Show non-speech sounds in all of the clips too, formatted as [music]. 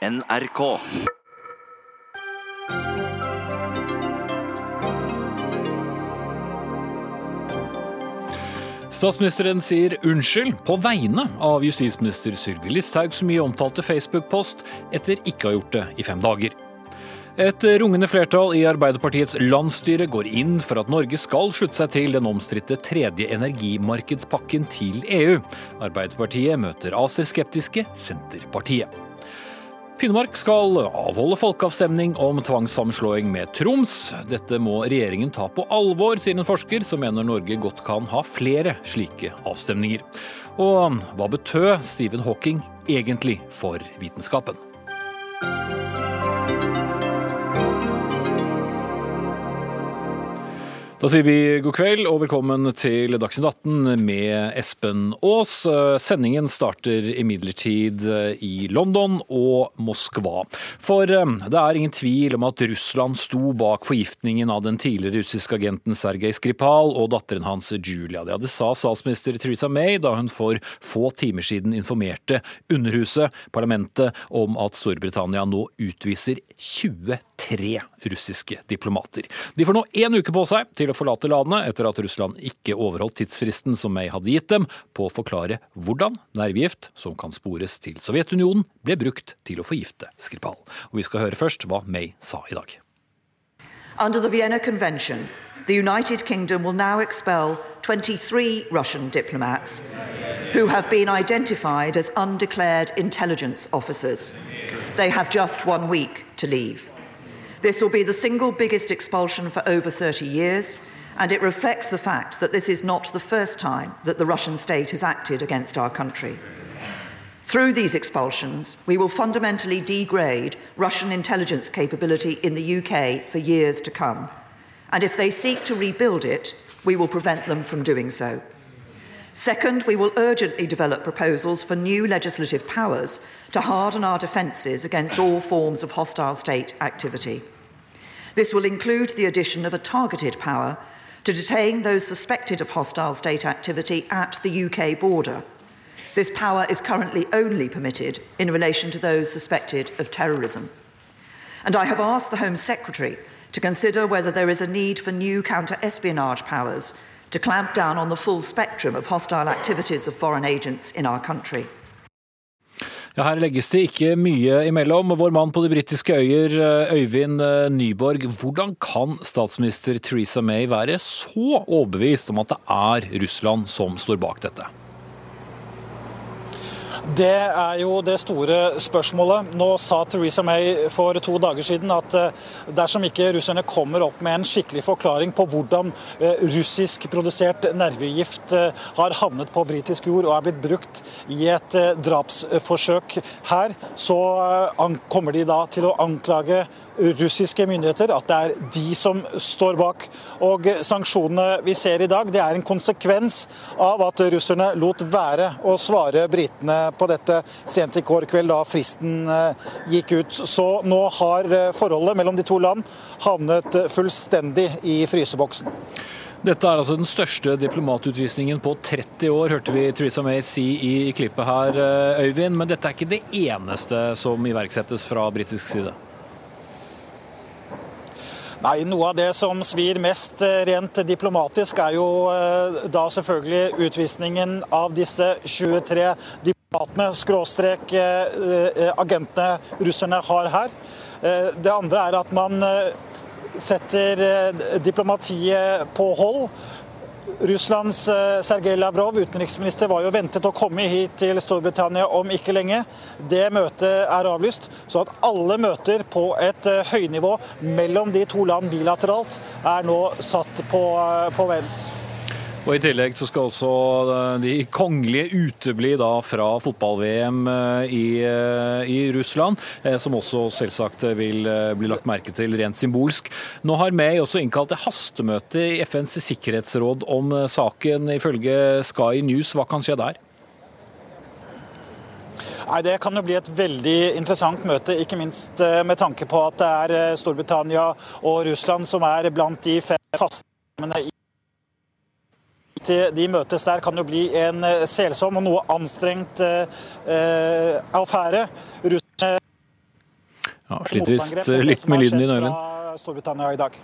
NRK. Statsministeren sier unnskyld på vegne av justisminister Sylvi Listhaugs mye omtalte Facebook-post etter ikke å ha gjort det i fem dager. Et rungende flertall i Arbeiderpartiets landsstyre går inn for at Norge skal slutte seg til den omstridte tredje energimarkedspakken til EU. Arbeiderpartiet møter ACER-skeptiske Senterpartiet. Finnmark skal avholde folkeavstemning om tvangssammenslåing med Troms. Dette må regjeringen ta på alvor, sier en forsker som mener Norge godt kan ha flere slike avstemninger. Og hva betød Stephen Hawking egentlig for vitenskapen? Da sier vi god kveld og velkommen til Dagsnytt 18 med Espen Aas. Sendingen starter imidlertid i London og Moskva. For eh, det er ingen tvil om at Russland sto bak forgiftningen av den tidligere russiske agenten Sergej Skripal og datteren hans Julia. Ja, det sa statsminister Theresa May da hun for få timer siden informerte Underhuset, parlamentet, om at Storbritannia nå utviser 23 russiske diplomater. De får nå én uke på seg til å forlate landet etter at Russland ikke overholdt tidsfristen som May hadde gitt dem på å forklare hvordan nervegift som kan spores til Sovjetunionen, ble brukt til å forgifte Skripal. Og Vi skal høre først hva May sa i dag. Under the Vienna Convention, the United Kingdom will now expel 23 Russian diplomats who have been identified as undeclared intelligence officers. They have just one week to leave. This will be the single biggest expulsion for over 30 years, and it reflects the fact that this is not the first time that the Russian state has acted against our country. Through these expulsions, we will fundamentally degrade Russian intelligence capability in the UK for years to come. And if they seek to rebuild it, we will prevent them from doing so. Second, we will urgently develop proposals for new legislative powers to harden our defences against all forms of hostile state activity. This will include the addition of a targeted power to detain those suspected of hostile state activity at the UK border. This power is currently only permitted in relation to those suspected of terrorism. And I have asked the Home Secretary to consider whether there is a need for new counter espionage powers to clamp down on the full spectrum of hostile activities of foreign agents in our country. Ja, her legges det ikke mye imellom. Vår mann på de britiske øyer, Øyvind Nyborg. Hvordan kan statsminister Theresa May være så overbevist om at det er Russland som står bak dette? Det er jo det store spørsmålet. Nå sa Theresa May for to dager siden at dersom ikke russerne kommer opp med en skikkelig forklaring på hvordan russisk produsert nervegift har havnet på britisk jord og er blitt brukt i et drapsforsøk her, så kommer de da til å anklage russiske myndigheter, at det er de som står bak. Og sanksjonene vi ser i dag, det er en konsekvens av at russerne lot være å svare britene på dette sent i går kveld, da fristen gikk ut. Så nå har forholdet mellom de to land havnet fullstendig i fryseboksen. Dette er altså den største diplomatutvisningen på 30 år, hørte vi Theresa May si i klippet her, Øyvind. Men dette er ikke det eneste som iverksettes fra britisk side? Nei, Noe av det som svir mest rent diplomatisk, er jo da selvfølgelig utvisningen av disse 23 diplomatene, skråstrek agentene russerne har her. Det andre er at man setter diplomatiet på hold. Russlands Sergej Lavrov, utenriksminister, var jo ventet å komme hit til Storbritannia om ikke lenge. Det møtet er avlyst, så at alle møter på et høynivå mellom de to land bilateralt er nå satt på, på vent. Og I tillegg så skal også de kongelige utebli da fra fotball-VM i, i, Russland, som også selvsagt vil bli lagt merke til rent symbolsk. Nå har May også innkalt til hastemøte i FNs sikkerhetsråd om saken, ifølge Sky News. Hva kan skje der? Nei, Det kan jo bli et veldig interessant møte, ikke minst med tanke på at det er Storbritannia og Russland som er blant de fem faste i de møtes der kan jo bli en selsom og noe anstrengt eh, affære. Russerne Ja, Sliter visst litt med lyden din, Øyvind. Storbritannia i dag.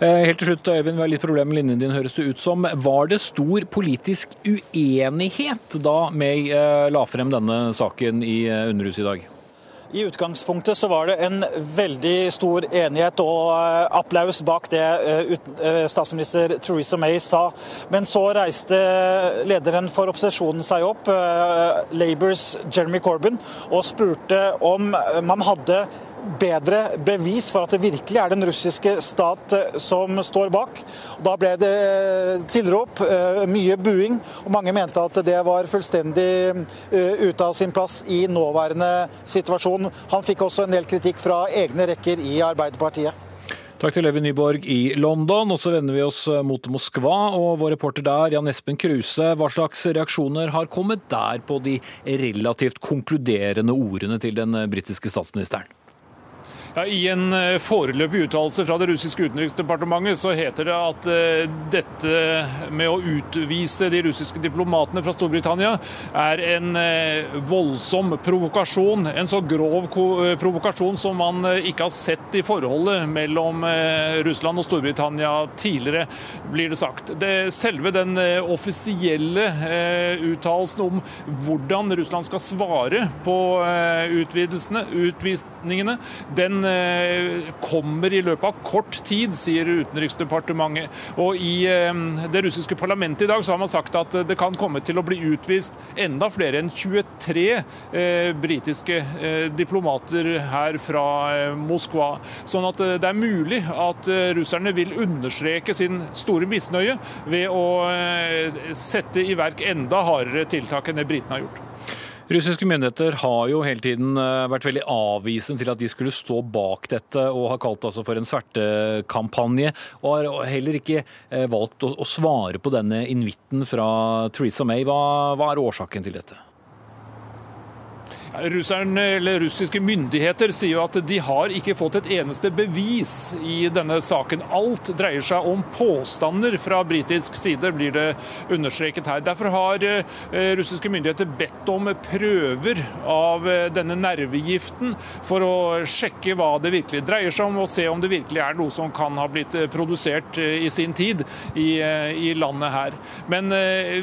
Eh, helt til slutt, Øyvind, vi har litt problemer med linjen din, høres det ut som. Var det stor politisk uenighet da May eh, la frem denne saken i eh, Underhuset i dag? I utgangspunktet så var det en veldig stor enighet og applaus bak det statsminister Theresa May sa. Men så reiste lederen for opposisjonen seg opp, Labours Jeremy Corbyn, og spurte om man hadde bedre bevis for at det virkelig er den russiske stat eh, som står bak. Da ble det eh, tilrop, eh, mye buing, og mange mente at det var fullstendig ute av sin plass i nåværende situasjon. Han fikk også en del kritikk fra egne rekker i Arbeiderpartiet. Takk til Levi Nyborg i London. Og så vender vi oss mot Moskva, og vår reporter der, Jan Espen Kruse. Hva slags reaksjoner har kommet der på de relativt konkluderende ordene til den britiske statsministeren? Ja, I en eh, foreløpig uttalelse fra det russiske utenriksdepartementet så heter det at uh, dette med å utvise de russiske diplomatene fra Storbritannia er en uh, voldsom provokasjon. En så grov provokasjon som man ikke har sett i forholdet mellom Russland og Storbritannia tidligere, blir det sagt. Det, selve den offisielle uttalelsen om hvordan Russland skal svare på utvidelsene, utvisningene, den Eh, kommer i løpet av kort tid, sier Utenriksdepartementet. Og I eh, det russiske parlamentet i dag så har man sagt at det kan komme til å bli utvist enda flere enn 23 eh, britiske diplomater her fra Moskva. Sånn at det er mulig at russerne vil understreke sin store misnøye ved å sette i verk enda hardere tiltak enn det britene har gjort. Russiske myndigheter har jo hele tiden eh, vært veldig avvisende til at de skulle stå bak dette, og har kalt det altså for en svertekampanje. Og har heller ikke eh, valgt å svare på denne invitten fra Theresa May. Hva, hva er årsaken til dette? Russerne, eller Russiske myndigheter sier jo at de har ikke fått et eneste bevis i denne saken. Alt dreier seg om påstander fra britisk side, blir det understreket her. Derfor har eh, russiske myndigheter bedt om prøver av eh, denne nervegiften for å sjekke hva det virkelig dreier seg om, og se om det virkelig er noe som kan ha blitt eh, produsert i sin tid i, i landet her. Men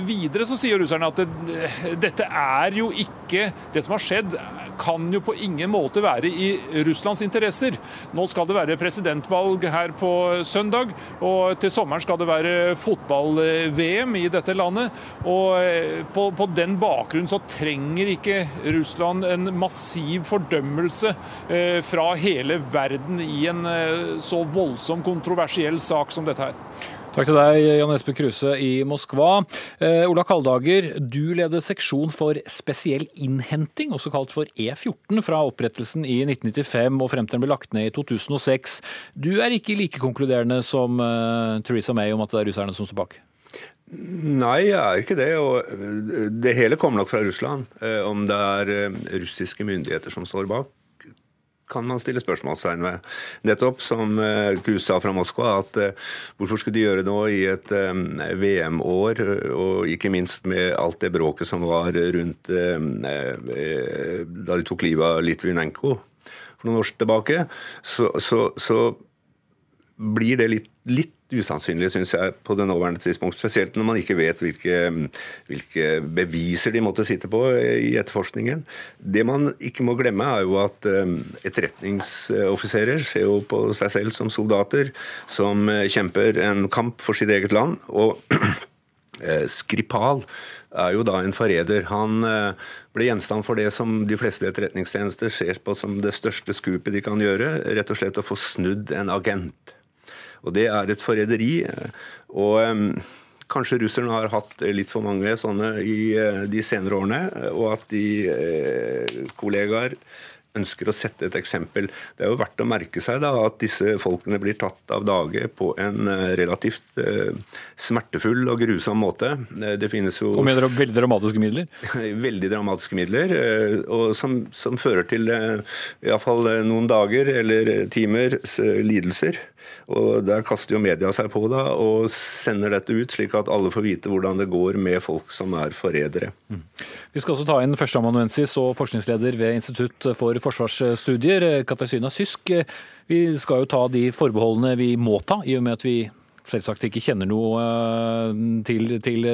videre så sier russerne at det, dette er jo ikke det som har skjedd skjedd, kan jo på ingen måte være i Russlands interesser. Nå skal det være presidentvalg her på søndag, og til sommeren skal det være fotball-VM i dette landet. Og eh, på, på den bakgrunn så trenger ikke Russland en massiv fordømmelse eh, fra hele verden i en eh, så voldsom kontroversiell sak som dette her. Takk til deg, Jan Espen Kruse i Moskva. Eh, Ola Kaldager, du leder seksjon for spesiell innhenting, også kalt for E14, fra opprettelsen i 1995 og frem til den ble lagt ned i 2006. Du er ikke like konkluderende som eh, Theresa May om at det er russerne som står bak? Nei, jeg er ikke det. Og eh, det hele kommer nok fra Russland. Eh, om det er russiske myndigheter som står bak kan man stille spørsmålstegn ved. Nettopp som Krus eh, sa fra Moskva, at eh, hvorfor skulle de gjøre det nå i et eh, VM-år, og ikke minst med alt det bråket som var rundt da de tok livet av Litvinenko for noen år tilbake, så, så, så blir det litt, litt usannsynlig, syns jeg, på det nåværende tidspunkt. Spesielt når man ikke vet hvilke, hvilke, beviser de måtte sitte på i etterforskningen. Det man ikke må glemme, er jo at um, etterretningsoffiserer ser jo på seg selv som soldater som uh, kjemper en kamp for sitt eget land. og uh, [clears throat] Skripal er jo da en forræder. Han ble gjenstand for det som de fleste etterretningstjenester ser på som det største skupet de kan gjøre, rett og slett å få snudd en agent. Og det er et forræderi. Og Kanskje russerne har hatt litt for mange sånne i eh, de senere årene, og at de eh, kollegaer ønsker å sette et eksempel. Det er jo verdt å merke seg da, at disse folkene blir tatt av dage på en eh, relativt eh, smertefull og grusom måte. Det finnes jo Og med veldig dramatiske midler? [laughs] veldig dramatiske midler, eh, og som, som fører til eh, iallfall noen dager eller timers lidelser. Og Der kaster jo media seg på da, og sender dette ut, slik at alle får vite hvordan det går med folk som er forrædere. Mm. Vi skal også ta inn førsteamanuensis og forskningsleder ved Institutt for forsvarsstudier, Katarzyna Sysk. Vi skal jo ta de forbeholdene vi må ta, i og med at vi selvsagt ikke kjenner noe eh, til, til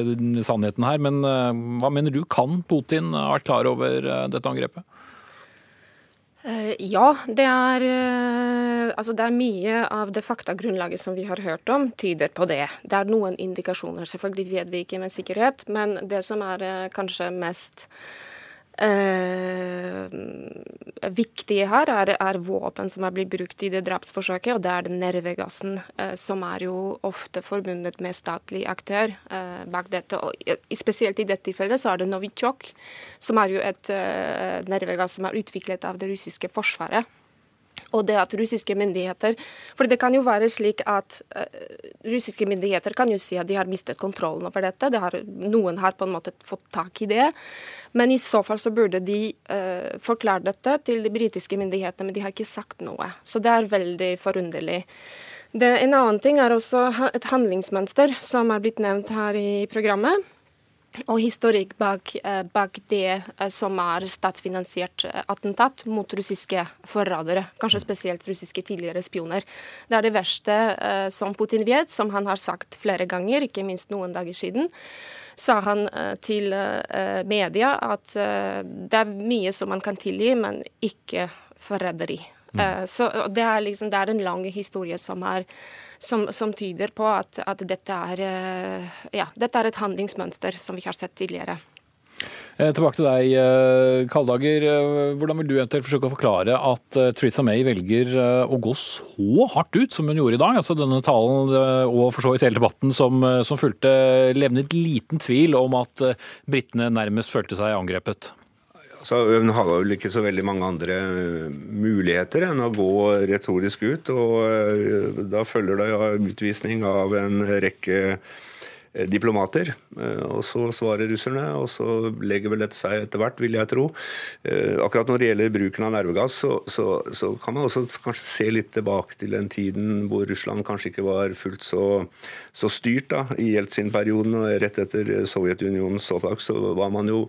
sannheten her. Men eh, hva mener du, kan Putin ha vært klar over eh, dette angrepet? Ja, det er, altså det er mye av det faktagrunnlaget som vi har hørt om, tyder på det. Det er noen indikasjoner, selvfølgelig vet vi ikke med sikkerhet. Men det som er kanskje mest Eh, viktige her er, er, våpen som er blitt brukt i det drapsforsøket, og det er den nervegassen, eh, som er jo ofte forbundet med statlig aktør eh, bak dette. Og spesielt i dette tilfellet så er det Novichok, som er jo et eh, nervegass som er utviklet av det russiske forsvaret. Og det at russiske myndigheter For det kan jo være slik at uh, russiske myndigheter kan jo si at de har mistet kontrollen over dette. Det har, noen har på en måte fått tak i det. Men i så fall så burde de uh, forklare dette til de britiske myndighetene, men de har ikke sagt noe. Så det er veldig forunderlig. Det, en annen ting er også et handlingsmønster som er blitt nevnt her i programmet og historikk bak, eh, bak, det eh, som er statsfinansiert eh, attentat mot russiske forrædere. Kanskje spesielt russiske tidligere spioner. Det er det verste som Putin vet, som han har sagt flere ganger, ikke minst noen dager siden. Sa han til media at det er mye som man kan tilgi, men ikke forræderi. Mm. Så det er, liksom, det er en lang historie som er som, som tyder på at, at dette, er, eh, ja, dette er et handlingsmønster som vi har sett tidligere. Eh, tilbake til deg, eh, Kaldager. Hvordan vil du forsøke å forklare at Theresa May velger å gå så hardt ut som hun gjorde i dag? Altså Denne talen og for så vidt hele debatten som, som fulgte, levnet liten tvil om at britene nærmest følte seg angrepet? Så hun har vel ikke så veldig mange andre eh, muligheter enn å gå retorisk ut. Og eh, da følger det utvisning av en rekke diplomater. Og så svarer russerne, og så legger vel dette seg etter hvert, vil jeg tro. Akkurat når det gjelder bruken av nervegass, så, så, så kan man også kanskje se litt tilbake til den tiden hvor Russland kanskje ikke var fullt så, så styrt. da, I Jeltsin-perioden og rett etter Sovjetunionens opptak så man jo,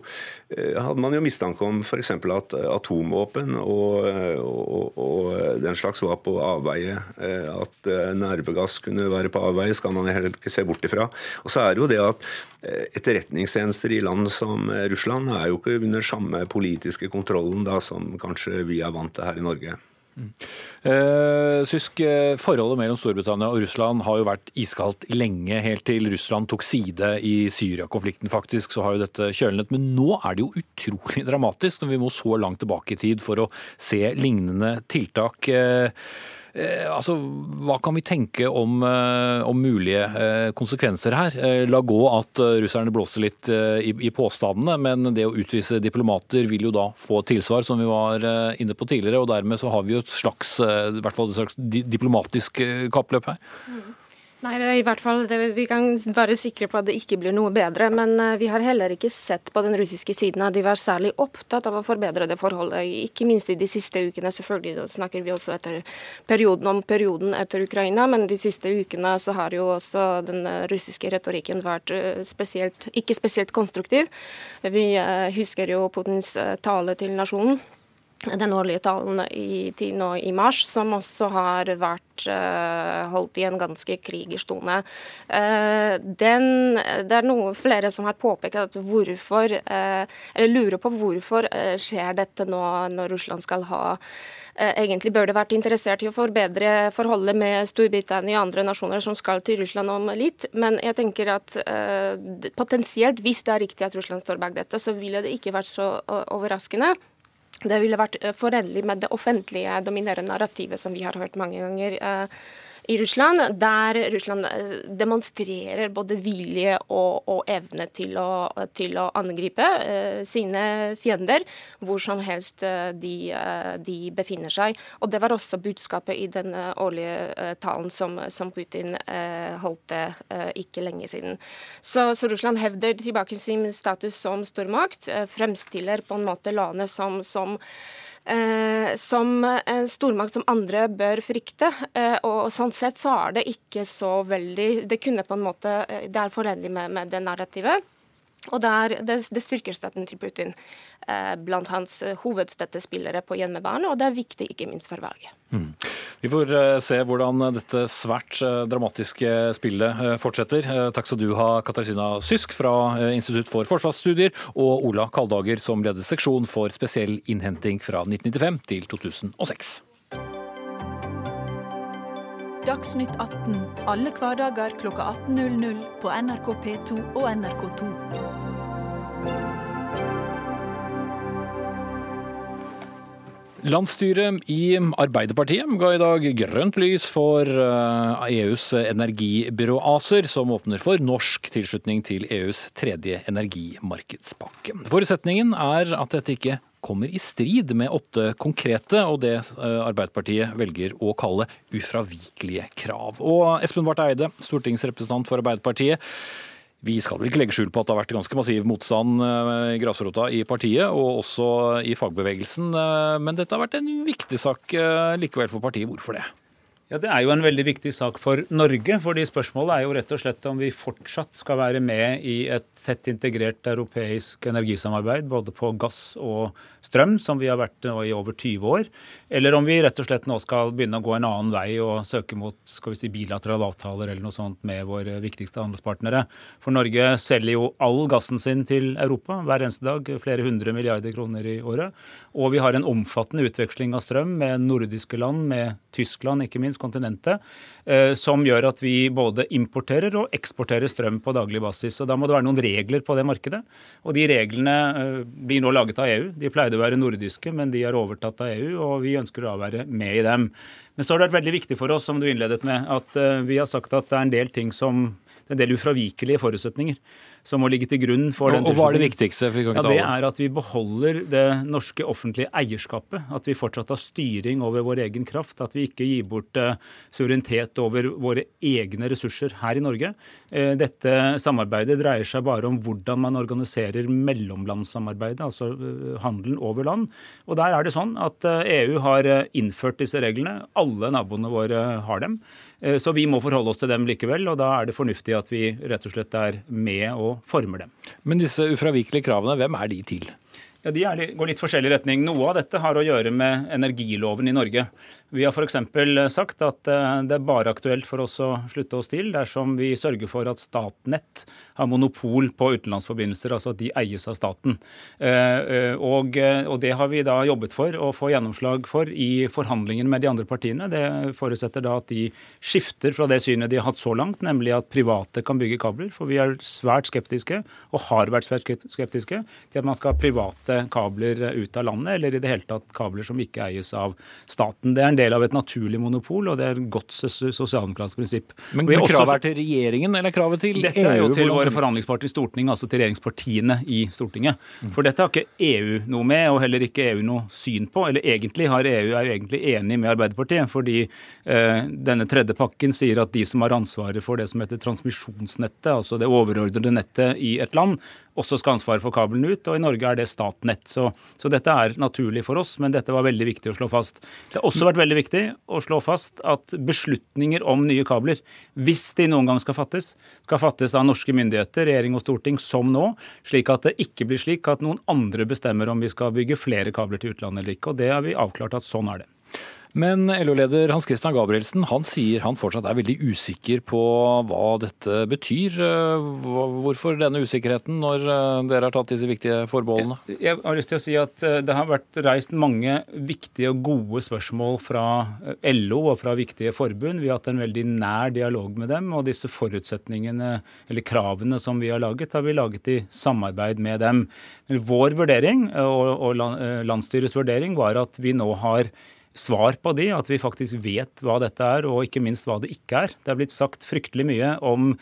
hadde man jo mistanke om f.eks. at atomvåpen og, og, og, den slags var på avveie. At nervegass kunne være på avveie, skal man heller ikke se bort ifra. Og så er det jo det at eh, etterretningstjenester i land som eh, Russland er jo ikke under samme politiske kontrollen da som kanskje vi er vant til her i Norge. Mm. Eh, Sysk, Forholdet mellom Storbritannia og Russland har jo vært iskaldt lenge, helt til Russland tok side i Syria-konflikten. faktisk, så har jo dette kjølnet. Men nå er det jo utrolig dramatisk når vi må så langt tilbake i tid for å se lignende tiltak. Eh, altså, hva kan vi tenke om, eh, om mulige eh, konsekvenser her? La gå at russerne blåser litt i, i, påstandene, men det å utvise diplomater vil jo da få tilsvar, som vi var inne på tidligere. og Dermed så har vi jo et slags, i hvert fall et slags diplomatisk kappløp her. Mm. Nei, i hvert fall, det, Vi kan være sikre på at det ikke blir noe bedre. Men uh, vi har heller ikke sett på den russiske siden at de var særlig opptatt av å forbedre det forholdet. Ikke minst i de siste ukene. Selvfølgelig da snakker vi også etter perioden om perioden etter Ukraina, men de siste ukene så har jo også den eh, russiske retorikken vært uh, spesielt, ikke spesielt konstruktiv. Vi husker jo Putins tale til nasjonen den årlige talen i, nå i mars, som også har vært uh, holdt i en ganske krigersk tone. Uh, det er noe flere som har påpekt at hvorfor, uh, eller lurer på hvorfor skjer dette nå når Russland skal ha Egentlig bør det vært interessert i å forbedre forholdet med Storbritannia og andre nasjoner som skal til Russland om litt. Men jeg tenker at potensielt, hvis det er riktig at Russland står bak dette, så ville det ikke vært så overraskende det ville vært eh, forenlig med det offentlige dominerende narrativet som vi har hørt mange ganger. Eh, i Russland, der Russland eh, demonstrerer både vilje og, og evne til å, til å angripe eh, sine fiender hvor som helst eh, de, eh, de, befinner seg. Og Det var også budskapet i den årlige talen som, som Putin holdt ikke lenge siden. Så, så, Russland hevder tilbake sin status som stormakt, fremstiller på en måte landet som, som eh, som en stormakt som andre bør frykte. Eh, og sånn sett så er det ikke så veldig Det kunne på en måte Det er forenlig med, med det narrativet. Og det, det, det, styrker støtten til Putin eh, blant hans hovedstøttespillere på hjemmebane, og det er viktig ikke minst for valget. Mm. Vi får eh, se hvordan dette svært eh, dramatiske spillet eh, fortsetter. Takk skal du ha, Katarzyna Sysk fra Institutt for forsvarsstudier, og Ola Kaldager, som leder seksjon for spesiell innhenting fra 1995 til 2006. Dagsnytt 18 alle hverdager kl 18.00 på NRK P2 og NRK2. Landsstyret i Arbeiderpartiet ga i dag grønt lys for EUs eh, e energibyrå ACER, som åpner for norsk tilslutning til EUs tredje energimarkedspakke. Forutsetningen er at dette ikke kommer i strid med åtte konkrete og det eh, Arbeiderpartiet velger å kalle ufravikelige krav. Og Espen Barth Eide, stortingsrepresentant for Arbeiderpartiet. Vi skal vel ikke legge skjul på at det har vært ganske massiv motstand eh, i grasrota i partiet, og også i fagbevegelsen. Eh, men dette har vært en viktig sak eh, likevel for partiet. Hvorfor det? Ja, Det er jo en veldig viktig sak for Norge. fordi Spørsmålet er jo rett og slett om vi fortsatt skal være med i et tett integrert europeisk energisamarbeid, både på gass og strøm, som vi har vært nå i over 20 år, eller om vi rett og slett nå skal begynne å gå en annen vei og søke mot skal vi si, bilaterale avtaler eller noe sånt med våre viktigste handelspartnere. For Norge selger jo all gassen sin til Europa hver eneste dag, flere hundre milliarder kroner i året. Og vi har en omfattende utveksling av strøm med nordiske land, med Tyskland, ikke minst, kontinentet, eh, som gjør at vi både importerer og eksporterer strøm på daglig basis. Og Da må det være noen regler på det markedet. Og de reglene eh, blir nå laget av EU. De pleide å være nordiske, men de er overtatt av EU, og vi ønsker å være med i dem. Men så har det vært veldig viktig for oss, som du innledet med, at eh, vi har sagt at det er en del ting som en del ufravikelige forutsetninger som må ligge til grunn for den Og Hva er det viktigste? ja, Det er at vi beholder det norske offentlige eierskapet. At vi fortsatt har styring over vår egen kraft. At vi ikke gir bort uh, suverenitet over våre egne ressurser her i Norge. Uh, dette samarbeidet dreier seg bare om hvordan man organiserer mellomlandssamarbeidet, altså uh, handelen over land. Og der er det sånn at EU har innført disse reglene. Alle naboene våre har dem. Eh, så vi må forholde oss til dem likevel, og da er det fornuftig at vi rett og slett er med og former dem. Men disse ufravikelige kravene, hvem er de til? Ja, De går litt forskjellig retning. Noe av dette har å gjøre med energiloven i Norge. Vi har f.eks. sagt at eh, det er bare aktuelt for oss å slutte oss til dersom vi sørger for at Statnett har monopol på utenlandsforbindelser, altså at de eies av staten. Eh, eh, og, og, det har vi da jobbet for å få gjennomslag for i forhandlingene med de andre partiene. Det forutsetter da at de skifter fra det synet de har hatt så langt, nemlig at private kan bygge kabler. For vi er svært skeptiske, og har vært svært skeptiske, til at man skal ha private kabler ut av landet, eller i det hele tatt kabler som ikke eies av staten. Det er en del av et naturlig monopol, og det er et godt sosialdemokratisk prinsipp. Men, men kravet er til regjeringen, eller kravet til EU? Dette er jo til våre forhandlingsparter i Stortinget, altså til regjeringspartiene i Stortinget. Mm. For dette har ikke EU noe med, og heller ikke EU noe syn på. Eller egentlig har EU er jo egentlig enig med Arbeiderpartiet, fordi eh, denne tredje pakken sier at de som har ansvaret for det som heter transmisjonsnettet, altså det overordnede nettet i et land, også skal ha ansvaret for kabelen ut. Og i Norge er det Statnett. Så, så, dette er naturlig for oss, men dette var veldig viktig å slå fast. Det har også vært veldig viktig å slå fast at beslutninger om nye kabler, hvis de noen gang skal fattes, skal fattes av norske myndigheter, regjering og storting, som nå. Slik at det ikke blir slik at noen andre bestemmer om vi skal bygge flere kabler til utlandet eller ikke. Og det har vi avklart at sånn er det. Men LO-leder Hans Christian Gabrielsen han sier han fortsatt er veldig usikker på hva dette betyr. Hvorfor denne usikkerheten når eh, dere har tatt disse viktige forbeholdene? Jeg har lyst til å si at eh, Det har vært reist mange viktige og gode spørsmål fra eh, LO og fra viktige forbund. Vi har hatt en veldig nær dialog med dem. Og disse forutsetningene, eller kravene som vi har laget, har vi laget i samarbeid med dem. Vår vurdering og landsstyrets vurdering var at vi nå har svar på de, at vi faktisk vet hva dette er, og ikke minst hva det ikke er. Det er blitt sagt fryktelig mye om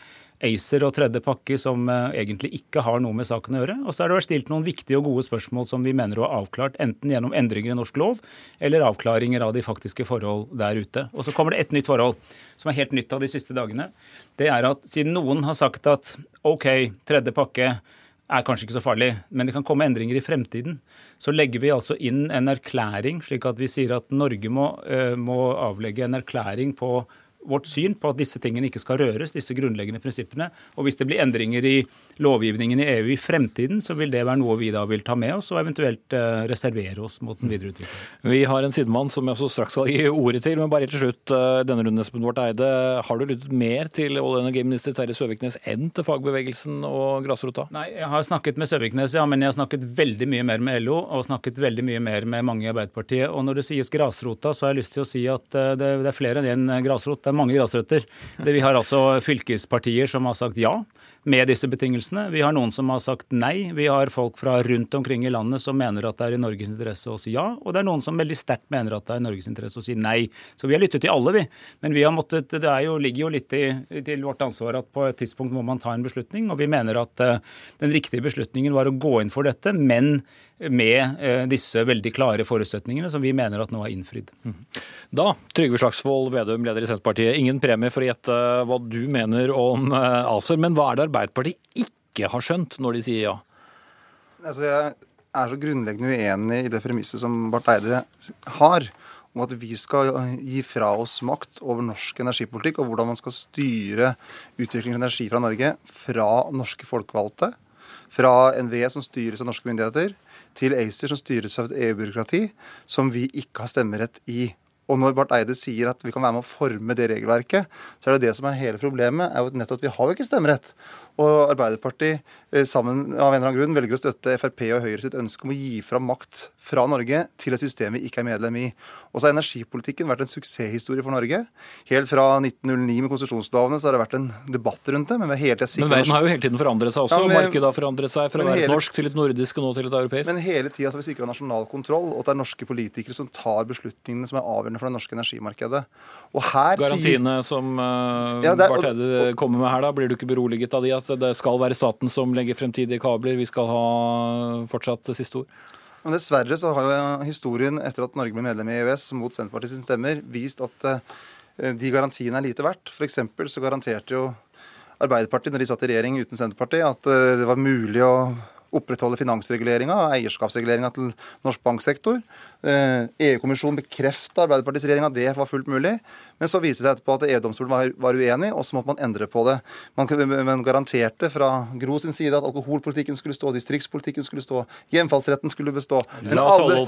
ACER og tredje pakke som uh, egentlig ikke har noe med saken å gjøre. Og så har det vært stilt noen viktige og gode spørsmål som vi mener å ha avklart, enten gjennom endringer i norsk lov eller avklaringer av de faktiske forhold der ute. Og så kommer det et nytt forhold som er helt nytt av de siste dagene. Det er at siden noen har sagt at OK, tredje pakke er kanskje ikke så farlig, men det kan komme endringer i fremtiden. Så legger vi altså inn en erklæring, slik at vi sier at Norge må, eh, må avlegge en erklæring på vårt syn på at disse tingene ikke skal røres, disse grunnleggende prinsippene. Og hvis det blir endringer i lovgivningen i EU i fremtiden, så vil det være noe vi da vil ta med oss og eventuelt uh, reservere oss mot den videre utviklingen. Vi har en sidemann som jeg også straks skal gi ordet til, men bare helt til slutt uh, denne runden, Espen Barth Eide. Har du lyttet mer til olje- og energiminister Terje Søviknes enn til fagbevegelsen og grasrota? Nei, jeg har snakket med Søviknes, ja, men jeg har snakket veldig mye mer med LO og snakket veldig mye mer med mange i Arbeiderpartiet. Og når det sies grasrota, så har jeg lyst til å si at uh, det, det er flere enn én grasrot. Det mange grasrøtter. Vi har altså fylkespartier som har sagt ja med disse betingelsene. Vi har noen som har sagt nei. Vi har folk fra rundt omkring i landet som mener at det er i Norges interesse å si ja, og det er noen som veldig sterkt mener at det er i Norges interesse å si nei. Så vi har lyttet til alle, vi. Men vi har måttet, det jo, ligger jo litt i, til vårt ansvar at på et tidspunkt må man ta en beslutning, og vi mener at uh, den riktige beslutningen var å gå inn for dette, men med uh, disse veldig klare forutsetningene som vi mener at nå er innfridd. Da, Trygve Slagsvold Vedum, leder i Senterpartiet, ingen premie for å gjette hva du mener om uh, ACER, men hva er det Arbeiderpartiet ikke har skjønt når de sier ja? Altså, jeg er så grunnleggende uenig i det premisset som Barth Eide har, om at vi skal gi fra oss makt over norsk energipolitikk og hvordan man skal styre utvikling av energi fra Norge fra norske folkevalgte, fra NVE som styres av norske myndigheter, til ACER som styres av et EU-byråkrati som vi ikke har stemmerett i. Og når Barth Eide sier at vi kan være med å forme det regelverket, så er det det som er hele problemet, er jo nettopp at vi har jo ikke stemmerett. Og Arbeiderpartiet eh, sammen av en eller annen grunn velger å støtte Frp og Høyre sitt ønske om å gi fra makt fra Norge til et system vi ikke er medlem i. Og så har energipolitikken vært en suksesshistorie for Norge. Helt fra 1909 med konsesjonslovene så har det vært en debatt rundt det. Men, vi er hele men verden har jo hele tiden forandret seg også. Ja, men, Markedet har forandret seg fra å være hele, norsk til et nordisk og nå til et europeisk. Men hele tida har vi sikra nasjonal kontroll, og at det er norske politikere som tar beslutningene som er avgjørende for det norske energimarkedet. Og her Garantiene sier, som uh, ja, Barth Eide kommer med her, da, blir du ikke beroliget av de at det skal være staten som legger fremtidige kabler, vi skal ha fortsatt siste ord? Men Dessverre så har jo historien etter at Norge ble medlem i EØS mot Senterpartiets stemmer, vist at uh, de garantiene er lite verdt. F.eks. så garanterte jo Arbeiderpartiet når de satt i regjering uten Senterpartiet, at uh, det var mulig å opprettholde finansreguleringa og eierskapsreguleringa til norsk banksektor. EU-kommisjonen bekrefta Arbeiderpartiets regjering at det var fullt mulig. Men så viste det seg etterpå at EU-domstolen var, var, uenig, og så måtte man endre på det. Man, man, garanterte fra Gro sin side at alkoholpolitikken skulle stå, distriktspolitikken skulle stå, hjemfallsretten skulle bestå. Men, alle,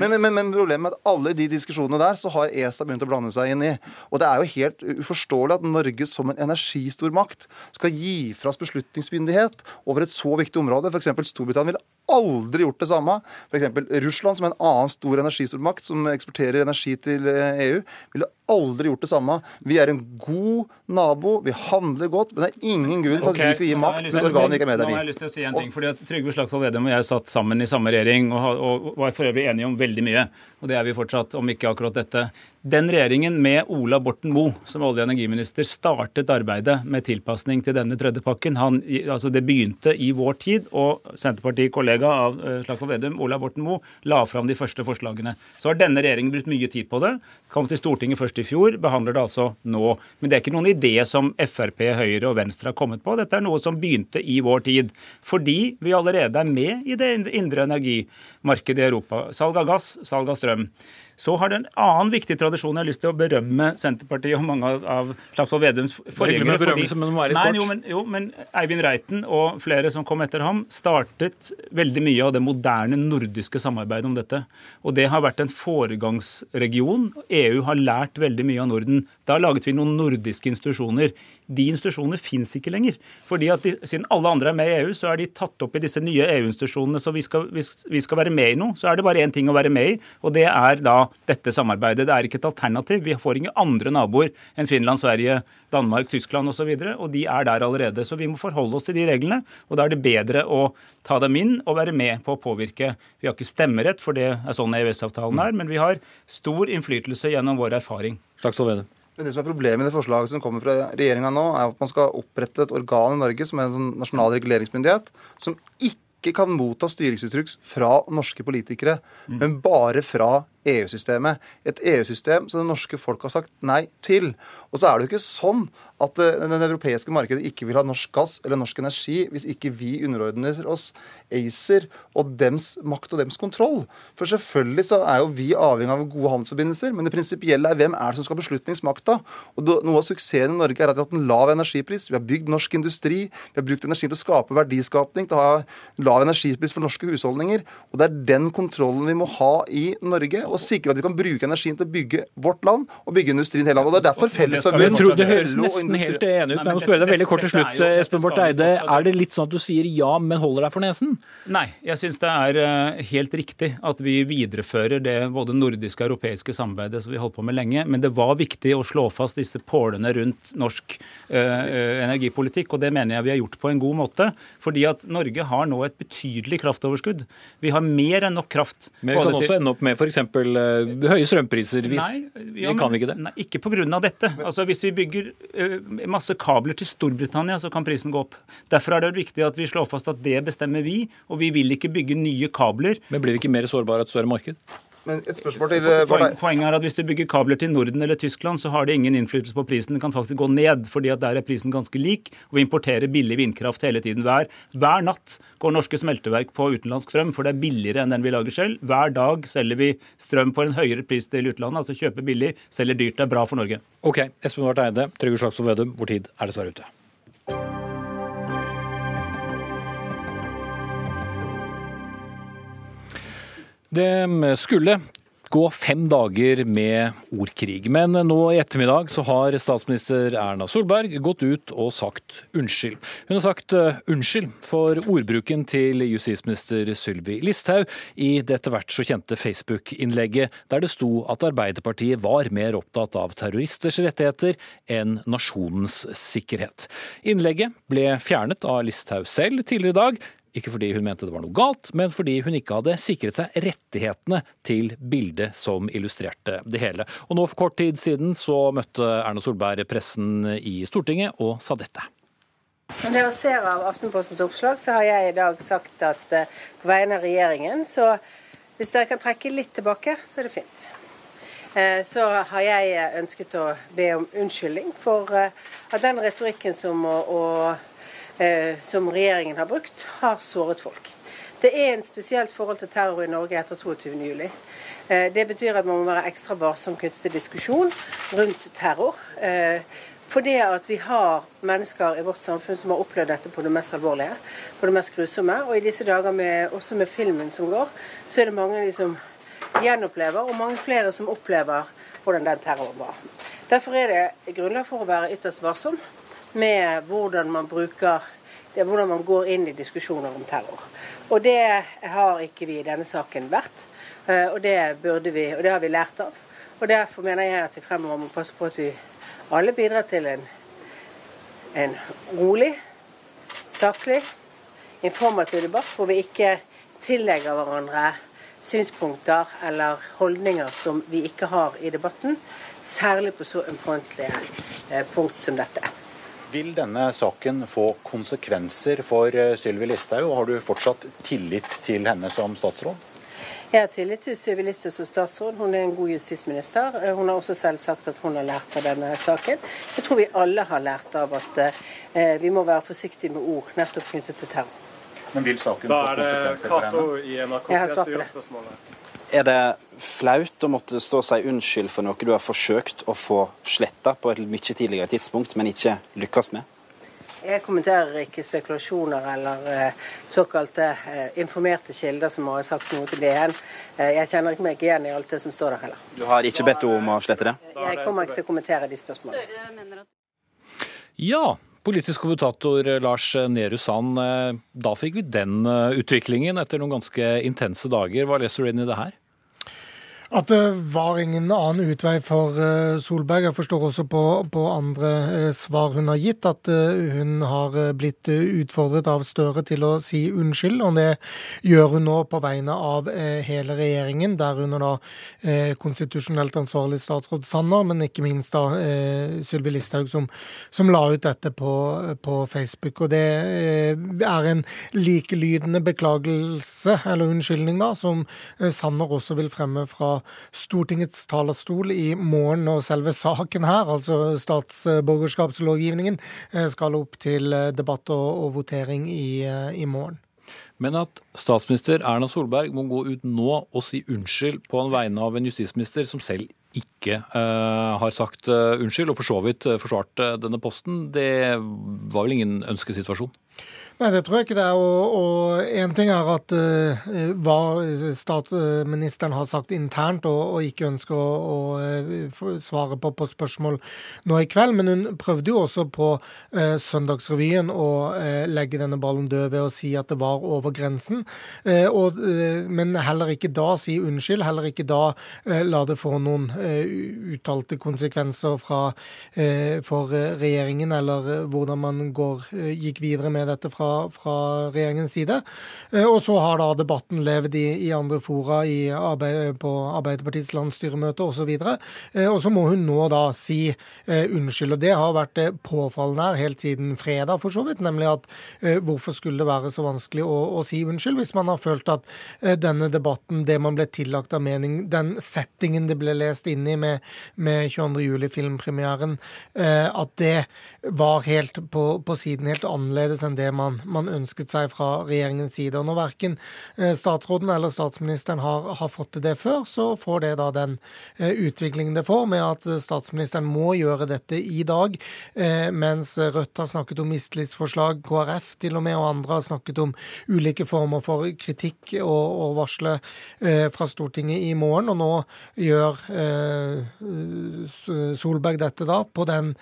men, men, problemet er at alle de diskusjonene der, så har ESA begynt å blande seg inn i. Og det er jo helt uforståelig at Norge som en energistormakt skal gi fra oss beslutningsmyndighet over et så viktig område. F.eks. Storbritannia ville aldri gjort det samme. F.eks. Russland, som er en annen stor energistormakt som eksporterer energi til EU, ville aldri gjort det samme. Vi er en god nabo, vi handler godt, men det er ingen grunn til okay. at vi skal gi makt til et organ vi ikke er medlem i. Nå har jeg lyst til å si en ting, fordi at Trygve Slagsvold Vedum og jeg satt sammen i samme regjering og, og var for øvrig enige om veldig mye. Og det er vi fortsatt, om ikke akkurat dette. Den regjeringen med Ola Borten Moe som olje- og energiminister startet arbeidet med tilpasning til denne tredje pakken. Han, altså det begynte i vår tid, og Senterparti-kollega av uh, Slagsvold Vedum, Ola Borten Moe, la fram de første forslagene. Så har denne regjeringen brukt mye tid på det. Kom til Stortinget først i fjor, behandler det altså nå. Men det er ikke noen idé som Frp, Høyre og Venstre har kommet på. Dette er noe som begynte i vår tid. Fordi vi allerede er med i det indre energimarkedet i Europa. Salg av gass, salg av strøm. Så har det en annen viktig tradisjon. Jeg har lyst til å berømme Senterpartiet og mange av Slagsvold Vedums forgjengere. Jo, men, jo, men Eivind Reiten og flere som kom etter ham, startet veldig mye av det moderne nordiske samarbeidet om dette. Og det har vært en foregangsregion. EU har lært veldig mye av Norden. Da laget vi noen nordiske institusjoner. De institusjonene fins ikke lenger. Fordi at de, Siden alle andre er med i EU, så er de tatt opp i disse nye EU-institusjonene. Så vi skal, vi, skal være med i noe. Så er det bare én ting å være med i, og det er da dette samarbeidet. Det er ikke et alternativ. Vi får ingen andre naboer enn Finland, Sverige, Danmark, Tyskland osv., og, så videre, og de er der allerede. Så vi må forholde oss til de reglene, og da er det bedre å ta dem inn og være med på å påvirke. Vi har ikke stemmerett, for det er sånn EØS-avtalen er, men vi har stor innflytelse gjennom vår erfaring. Slagsvold men det som er Problemet i det forslaget som kommer fra regjeringa nå, er at man skal opprette et organ i Norge som er en sånn nasjonal reguleringsmyndighet, som ikke kan motta styringsuttrykk fra norske politikere, mm. men bare fra EU-systemet. Et EU-system som det norske folk har sagt nei til. Og så er det jo ikke sånn at den europeiske markedet ikke vil ha norsk gass eller norsk energi hvis ikke vi underordner oss ACER og dems makt og dems kontroll. For selvfølgelig så er jo vi avhengig av gode handelsforbindelser, men det prinsipielle er hvem er det som skal ha beslutningsmakta. Og Noe av suksessen i Norge er at vi har hatt en lav energipris. Vi har bygd norsk industri. Vi har brukt energi til å skape verdiskapning, til å ha lav energipris for norske husholdninger. Og det er den kontrollen vi må ha i Norge, og sikre at vi kan bruke energien til å bygge vårt land og bygge industrien i hele landet. Og det er derfor Fellesforbundet Det høres nesten helt enig ut. Men jeg må spørre deg veldig kort til slutt, Espen Barth Eide. Er det litt sånn at du sier ja, men holder deg for nesen? Nei, jeg syns det er eh, helt riktig at vi viderefører det både nordiske og europeiske samarbeidet som vi holdt på med lenge. Men det var viktig å slå fast disse pålene rundt norsk uh, energipolitikk, og det mener jeg vi har gjort på en god måte. Fordi at Norge har nå et betydelig kraftoverskudd. Vi har mer enn nok kraft. Men vi kan også ende opp med f.eks. Høye strømpriser hvis nei, ja, men, Kan ikke det? Nei, ikke pga. dette. Altså Hvis vi bygger masse kabler til Storbritannia, så kan prisen gå opp. Derfor er det viktig at vi slår fast at det bestemmer vi. og vi vil ikke bygge nye kabler. Men blir vi ikke mer sårbare av et større marked? Men et spørsmål til Poen, Poenget er at hvis du bygger kabler til Norden eller Tyskland, så har det ingen innflytelse på prisen. Den kan faktisk gå ned, fordi at der er prisen ganske lik. Og vi importerer billig vindkraft hele tiden. Hver, hver natt går norske smelteverk på utenlandsk strøm, for det er billigere enn den vi lager selv. Hver dag selger vi strøm på en høyere pris til utlandet. Altså kjøper billig, selger dyrt. Det er bra for Norge. Ok, Espen Barth Eide, Trygve Slagsvold Vedum, hvor tid er dessverre ute. Det skulle gå fem dager med ordkrig. Men nå i ettermiddag så har statsminister Erna Solberg gått ut og sagt unnskyld. Hun har sagt eh, unnskyld for ordbruken til justisminister Sylvi Listhaug i det etter hvert så kjente Facebook-innlegget der det sto at Arbeiderpartiet var mer opptatt av terroristers rettigheter enn nasjonens sikkerhet. Innlegget ble fjernet av Listhaug selv tidligere i dag, ikke fordi hun mente det var noe galt, men fordi hun ikke hadde sikret seg rettighetene til bildet som illustrerte det hele. Og nå for kort tid siden så møtte Erna Solberg pressen i Stortinget og sa dette. Som dere ser av Aftenpostens oppslag, så har jeg i dag sagt at uh, på vegne av regjeringen, så hvis dere kan trekke litt tilbake, så er det fint. Uh, så har jeg ønsket å be om unnskyldning for at den retorikken som å, å eh, som regjeringen har brukt, har såret folk. Det er en spesielt forhold til terror i Norge etter 22.07. Eh, det betyr at man må være ekstra varsom knyttet til diskusjon rundt terror. Eh, fordi at vi har mennesker i vårt samfunn som har opplevd dette på det mest alvorlige, på det mest grusomme. Og i disse dager, med, også med filmen som går, så er det mange av de som gjenopplever, og mange flere som opplever hvordan den terroren var. Derfor er det grunnlag for å være ytterst varsom med hvordan man bruker det, hvordan man går inn i diskusjoner om terror. Og det har ikke vi i denne saken vært. Eh, og det burde vi, og det har vi lært av. Og derfor mener jeg at vi fremover må passe på at vi alle bidrar til en, en rolig, saklig, informativ debatt hvor vi ikke tillegger hverandre synspunkter eller holdninger som vi ikke har i debatten, særlig på så ømfintlige eh, punkt som dette. Vil denne saken få konsekvenser for eh, Sylvi Listhaug, og har du fortsatt tillit til henne som statsråd? Jeg har tillit til Sylvi Listhaug som statsråd. Hun er en god justisminister. Eh, hun har også selv sagt at hun har lært av denne saken. Jeg tror vi alle har lært av at eh, vi må være forsiktige med ord nettopp knyttet til terror. Men vil saken få konsekvenser for henne? Da er det Kato Jeg har svart på det. Er det flaut å måtte stå og si unnskyld for noe du har forsøkt å få sletta på et mye tidligere tidspunkt, men ikke lykkes med? Jeg kommenterer ikke spekulasjoner eller uh, såkalte uh, informerte kilder som har sagt noe til DN. Eh, jeg kjenner ikke meg igjen i alt det som står der heller. Du har ikke bedt henne om å slette det? Jeg kommer ikke til å kommentere de spørsmålene. Ja, politisk kommentator Lars Nehru Sand. Da fikk vi den utviklingen etter noen ganske intense dager. Hva leser du inn i det her? At det var ingen annen utvei for eh, Solberg. Jeg forstår også på, på andre eh, svar hun har gitt, at eh, hun har blitt utfordret av Støre til å si unnskyld. Og det gjør hun nå på vegne av hele regjeringen, der hun er da konstitusjonelt ansvarlig statsråd Sanner, men ikke minst da Sylvi Listhaug, som, som, la ut dette på, på Facebook. Og det er en likelydende beklagelse, eller unnskyldning, da, som Sanner også vil fremme fra Stortingets talerstol i morgen når selve saken her, altså statsborgerskapslovgivningen, skal opp til debatt og, votering i, i morgen. Men at statsminister Erna Solberg må gå ut nå og si unnskyld på en vegne av en justisminister som selv ikke uh, har sagt uh, unnskyld, og for så vidt uh, forsvart denne posten, det var vel ingen ønskesituasjon? Nei, det tror jeg ikke det er. Og én ting er at uh, hva statsministeren har sagt internt og, og ikke ønsker å, å, å svare på, på spørsmål nå i kveld, men hun prøvde jo også på uh, Søndagsrevyen å uh, legge denne ballen død ved å si at det var over grensen. Og, men heller ikke da si unnskyld, heller ikke da la det få noen uttalte konsekvenser fra, for regjeringen, eller hvordan man går, gikk videre med dette fra fra, regjeringens side. Eh, og så har da debatten levd i, i andre fora i arbeid, på Arbeiderpartiets landsstyremøte osv. Og, så eh, og så må hun nå da si eh, unnskyld. Og det har vært påfallende her helt siden fredag, for så vidt. Nemlig at hvorfor skulle det være så vanskelig å, å si unnskyld, hvis man har følt at denne debatten, det man ble tillagt av mening, den settingen det ble lest inn i med, med 22. juli-filmpremieren, at det var helt på, på siden helt annerledes enn det man man ønsket seg fra regjeringens side. Og Når verken eh, statsråden eller statsministeren har, har fått til det før, så får det da den eh, utviklingen det får, med at statsministeren må gjøre dette i dag. Eh, mens Rødt har snakket om mistillitsforslag, KrF til og med, og andre har snakket om ulike former for kritikk og, og varsle fra Stortinget i morgen. Og nå gjør Solberg dette da på den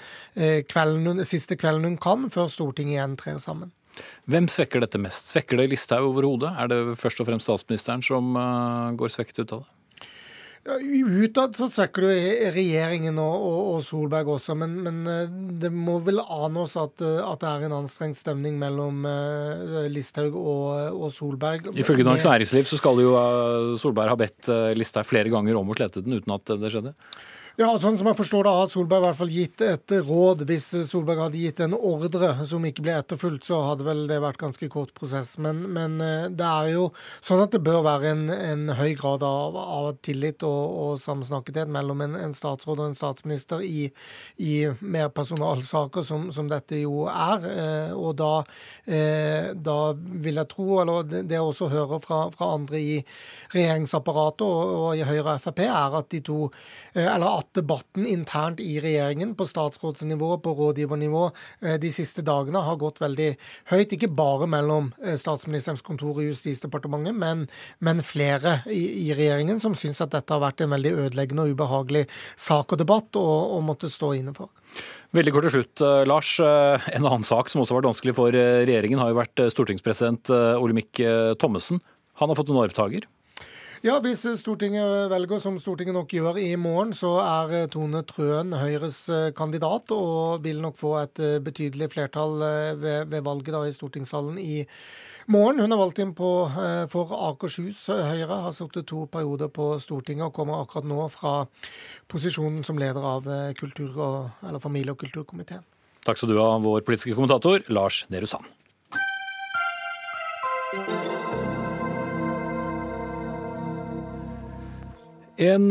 kvelden, siste kvelden hun kan, før Stortinget igjen trer sammen. Hvem svekker dette mest? Svekker det Listhaug overhodet? Er det først og fremst statsministeren som uh, går svekket ut av det? Utad så svekker du regjeringen og, og, og Solberg også, men, men, eh, det må vel ane oss at, eh, at, det er en anstrengt stemning mellom uh, Listhaug og, og, Solberg. Ifølge Dagens Næringsliv så skal jo uh, Solberg ha bedt uh, Listhaug flere ganger om å slette den uten at det skjedde? Ja, sånn som jeg forstår det, har Solberg i hvert fall gitt et råd. Hvis Solberg hadde gitt en ordre som ikke ble etterfulgt, så hadde vel det vært ganske kort prosess. Men, men eh, det er jo sånn at det bør være en, en høy grad av, av tillit og, og samsnakkethet mellom en, en, statsråd og en statsminister i, i mer personalsaker, som, som, dette jo er. Eh, og da, eh, da, vil jeg tro, eller det jeg også hører fra, fra andre i regjeringsapparatet og, og i Høyre og Frp, er at de to eller at debatten internt i regjeringen, på statsrådsnivå, på rådgivernivå, eh, de siste dagene har gått veldig høyt. Ikke bare mellom eh, statsministerens kontor og Justisdepartementet, men, men flere i, i, regjeringen som syns at dette har vært en veldig ødeleggende og ubehagelig sak og debatt å måtte stå inne for. Veldig kort til slutt, eh, Lars. En annen sak som også har vært vanskelig for regjeringen, har jo vært stortingspresident Olemic Thommessen. Han har fått en arvtaker. Ja, hvis Stortinget velger, som Stortinget nok gjør i morgen, så er eh, Tone Trøen Høyres eh, kandidat, og vil nok få et eh, betydelig flertall ved, ved valget da, i stortingssalen i morgen. Hun er valgt inn på, for Akershus Høyre, har sittet to perioder på Stortinget og kommer akkurat nå fra posisjonen som leder av og, familie- og kulturkomiteen. Takk skal du ha, vår politiske kommentator Lars Nehru Sand. En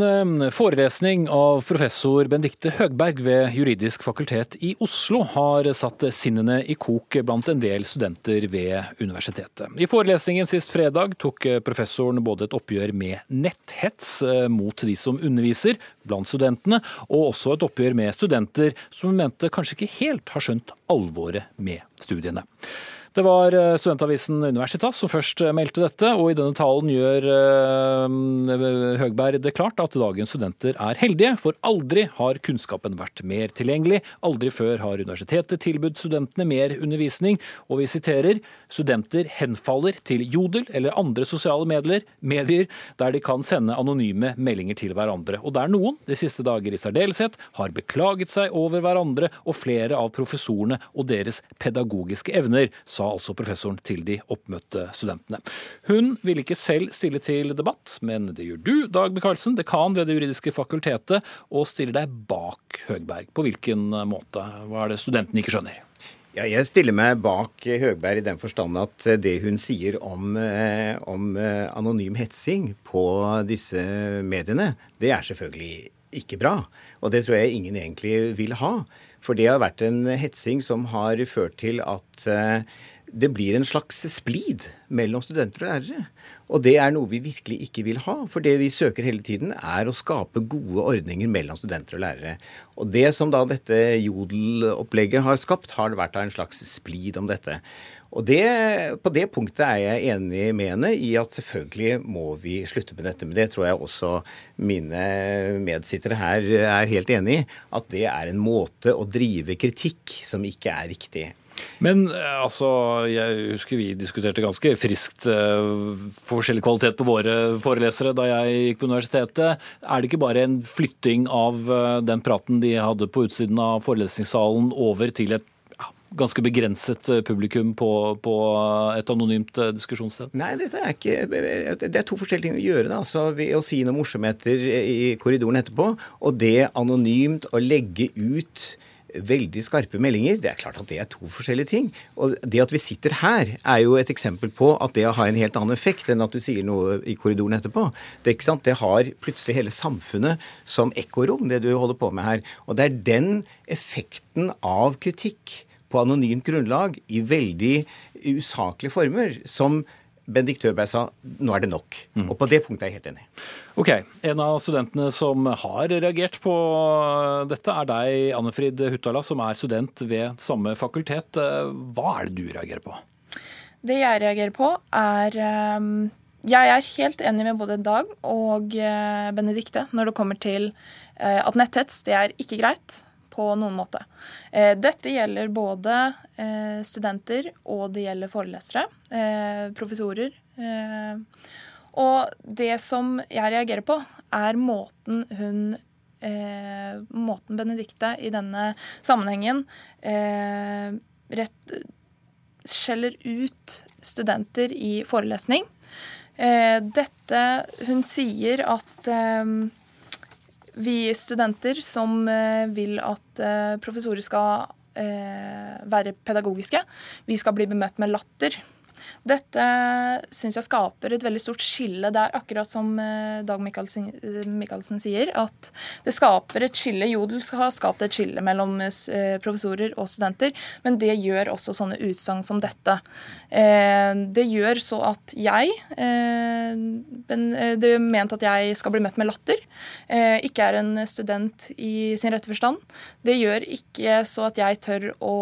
forelesning av professor Bendikte Høgberg ved Juridisk fakultet i Oslo har satt sinnene i kok blant en del studenter ved universitetet. I forelesningen sist fredag tok professoren både et oppgjør med netthets eh, mot de som underviser blant studentene, og også et oppgjør med studenter som hun mente kanskje ikke helt har skjønt alvoret med studiene. Det var eh, studentavisen Universitas som først eh, meldte dette, og i denne talen gjør eh, Høgberg det klart at dagens studenter er heldige, for aldri har kunnskapen vært mer tilgjengelig, aldri før har universitetet tilbudt studentene mer undervisning, og vi siterer studenter henfaller til Jodel eller andre sosiale medier, medier der de kan sende anonyme meldinger til hverandre, og der noen, de siste dager i særdeleshet, har beklaget seg over hverandre og flere av professorene og deres pedagogiske evner, sa altså professoren til de oppmøtte studentene. Hun ville ikke selv stille til debatt, men det gjør du, Dag Michaelsen, dekan ved Det juridiske fakultetet, og stiller deg bak Høgberg. På hvilken måte? Hva er det studentene ikke skjønner? Ja, jeg stiller meg bak Høgberg i den forstand at det hun sier om, eh, om eh, anonym hetsing på disse mediene, det er selvfølgelig ikke bra. Og det tror jeg ingen egentlig vil ha. For det har vært en hetsing som har ført til at eh, det blir en slags splid mellom studenter og lærere. Og det er noe vi virkelig ikke vil ha. For det vi søker hele tiden, er å skape gode ordninger mellom studenter og lærere. Og det som da dette Jodel-opplegget har skapt, har vært en slags splid om dette. Og det, På det punktet er jeg enig med henne i at selvfølgelig må vi slutte med dette. Men det tror jeg også mine medsittere her er helt enig i. At det er en måte å drive kritikk som ikke er riktig. Men eh, altså, jeg husker vi diskuterte ganske friskt uh, forskjellig kvalitet på våre forelesere da jeg gikk på universitetet. Er det ikke bare en flytting av uh, den praten de hadde på utsiden av forelesningssalen over til et ganske begrenset publikum på, på, et anonymt diskusjonssted? Nei, dette er ikke, det er to forskjellige ting å gjøre. Da. Altså, å si noen morsomheter i korridoren etterpå, og det anonymt å legge ut veldig skarpe meldinger. Det er klart at det er to forskjellige ting. Og det at vi sitter her, er jo et eksempel på at det har en helt annen effekt enn at du sier noe i korridoren etterpå. Det, ikke sant? det har plutselig hele samfunnet som ekkorom, det du holder på med her. Og det er den effekten av kritikk på anonymt grunnlag i veldig usaklige former som Bendik Tøberg sa nå er det nok. Mm. Og på det punktet er jeg helt enig. Ok, En av studentene som har reagert på dette, er deg, Annefrid Huttala, som er student ved samme fakultet. Hva er det du reagerer på? Det jeg reagerer på, er ehm, Jeg er helt enig med både Dag og eh, Benedikte når det kommer til eh, at netthets det er ikke greit på noen måte. Eh, dette gjelder både eh, studenter og det gjelder forelesere, eh, professorer. Og det som jeg reagerer på, er måten hun Måten Benedicte i denne sammenhengen rett, skjeller ut studenter i forelesning. Dette Hun sier at vi studenter som eh, vil at eh, professorer skal eh, være pedagogiske, vi skal bli bemøtt med latter. Dette syns jeg skaper et veldig stort skille. Det er akkurat som eh, Dag Michaelsen, sier, at det skaper et skille. Jodel har skapt et skille mellom eh, professorer og studenter, men det gjør også sånne utsagn som dette. Eh, det gjør så at jeg Det er ment at jeg skal bli møtt med latter. Ikke er en student i sin rette forstand. Det gjør ikke så at jeg tør å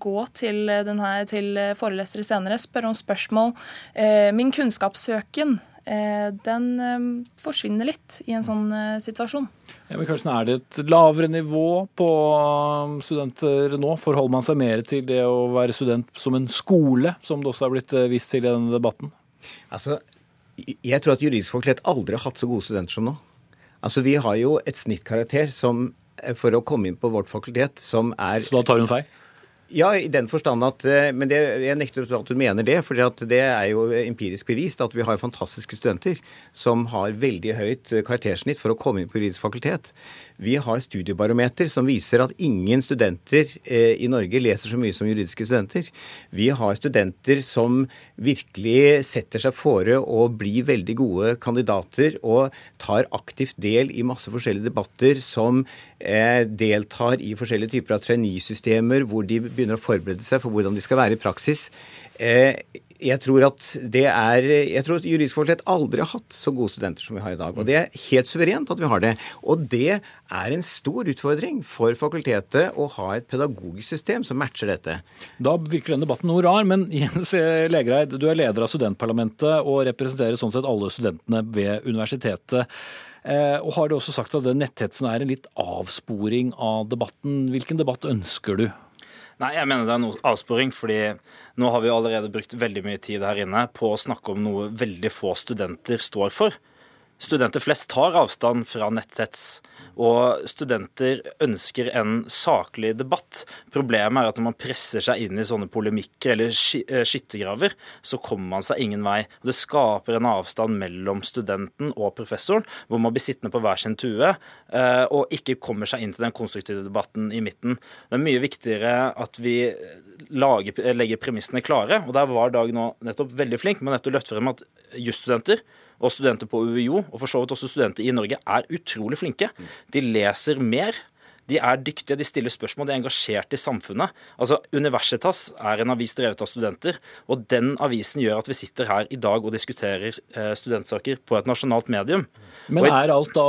gå til, denne, til forelesere senere, spørre om spørsmål. Eh, min kunnskapssøken eh, den eh, forsvinner litt i en sånn situasjon. Ja, men Karsten, Er det et lavere nivå på um, studenter nå? Forholder man seg mer til det å være student som en skole, som det også har blitt vist til i denne debatten? Altså, Jeg tror at juridisk fakultet aldri har hatt så gode studenter som nå. Altså, Vi har jo et snittkarakter som, for å komme inn på vårt fakultet som er Så da tar hun feil? Ja, i den forstand at eh, Men det, jeg nekter at du mener det. For det er jo empirisk bevist at vi har fantastiske studenter som har veldig høyt karaktersnitt for å komme inn på juridisk fakultet. Vi har studiebarometer som viser at ingen studenter eh, i Norge leser så mye som juridiske studenter. Vi har studenter som virkelig setter seg fore å bli veldig gode kandidater og tar aktivt del i masse forskjellige debatter som eh, deltar i forskjellige typer av traineesystemer hvor de begynner å forberede seg for hvordan de skal være i praksis. Eh, jeg tror at det er Jeg tror at juridisk fakultet aldri har hatt så gode studenter som vi har i dag. Og det er helt suverent at vi har det. Og det er en stor utfordring for fakultetet å ha et pedagogisk system som matcher dette. Da virker den debatten noe rar, men [laughs] Jens Legreid, du er leder av studentparlamentet og representerer sånn sett alle studentene ved universitetet. Eh, og har du også sagt at den netthetsen er en litt avsporing av debatten. Hvilken debatt ønsker du? Nei, jeg mener det er noe avsporing, fordi nå har vi allerede brukt veldig mye tid her inne på å snakke om noe veldig få studenter står for. Studenter flest tar avstand fra netthets. Og studenter ønsker en saklig debatt. Problemet er at når man presser seg inn i sånne polemikker eller eh, skyttergraver, så kommer man seg ingen vei. Og det skaper en avstand mellom studenten og professoren, hvor man blir sittende på hver sin tue eh, og ikke kommer seg inn til den konstruktive debatten i midten. Det er mye viktigere at vi lager, legger premissene klare. Og der var Dag nå nettopp veldig flink med nettopp løfte frem at jusstudenter og studenter på UiO, og for så vidt også studenter i Norge, er utrolig flinke. De leser mer. De er dyktige, de stiller spørsmål, de er engasjert i samfunnet. Altså, Universitas er en avis drevet av studenter, og den avisen gjør at vi sitter her i dag og diskuterer eh, studentsaker på et nasjonalt medium. Men er alt da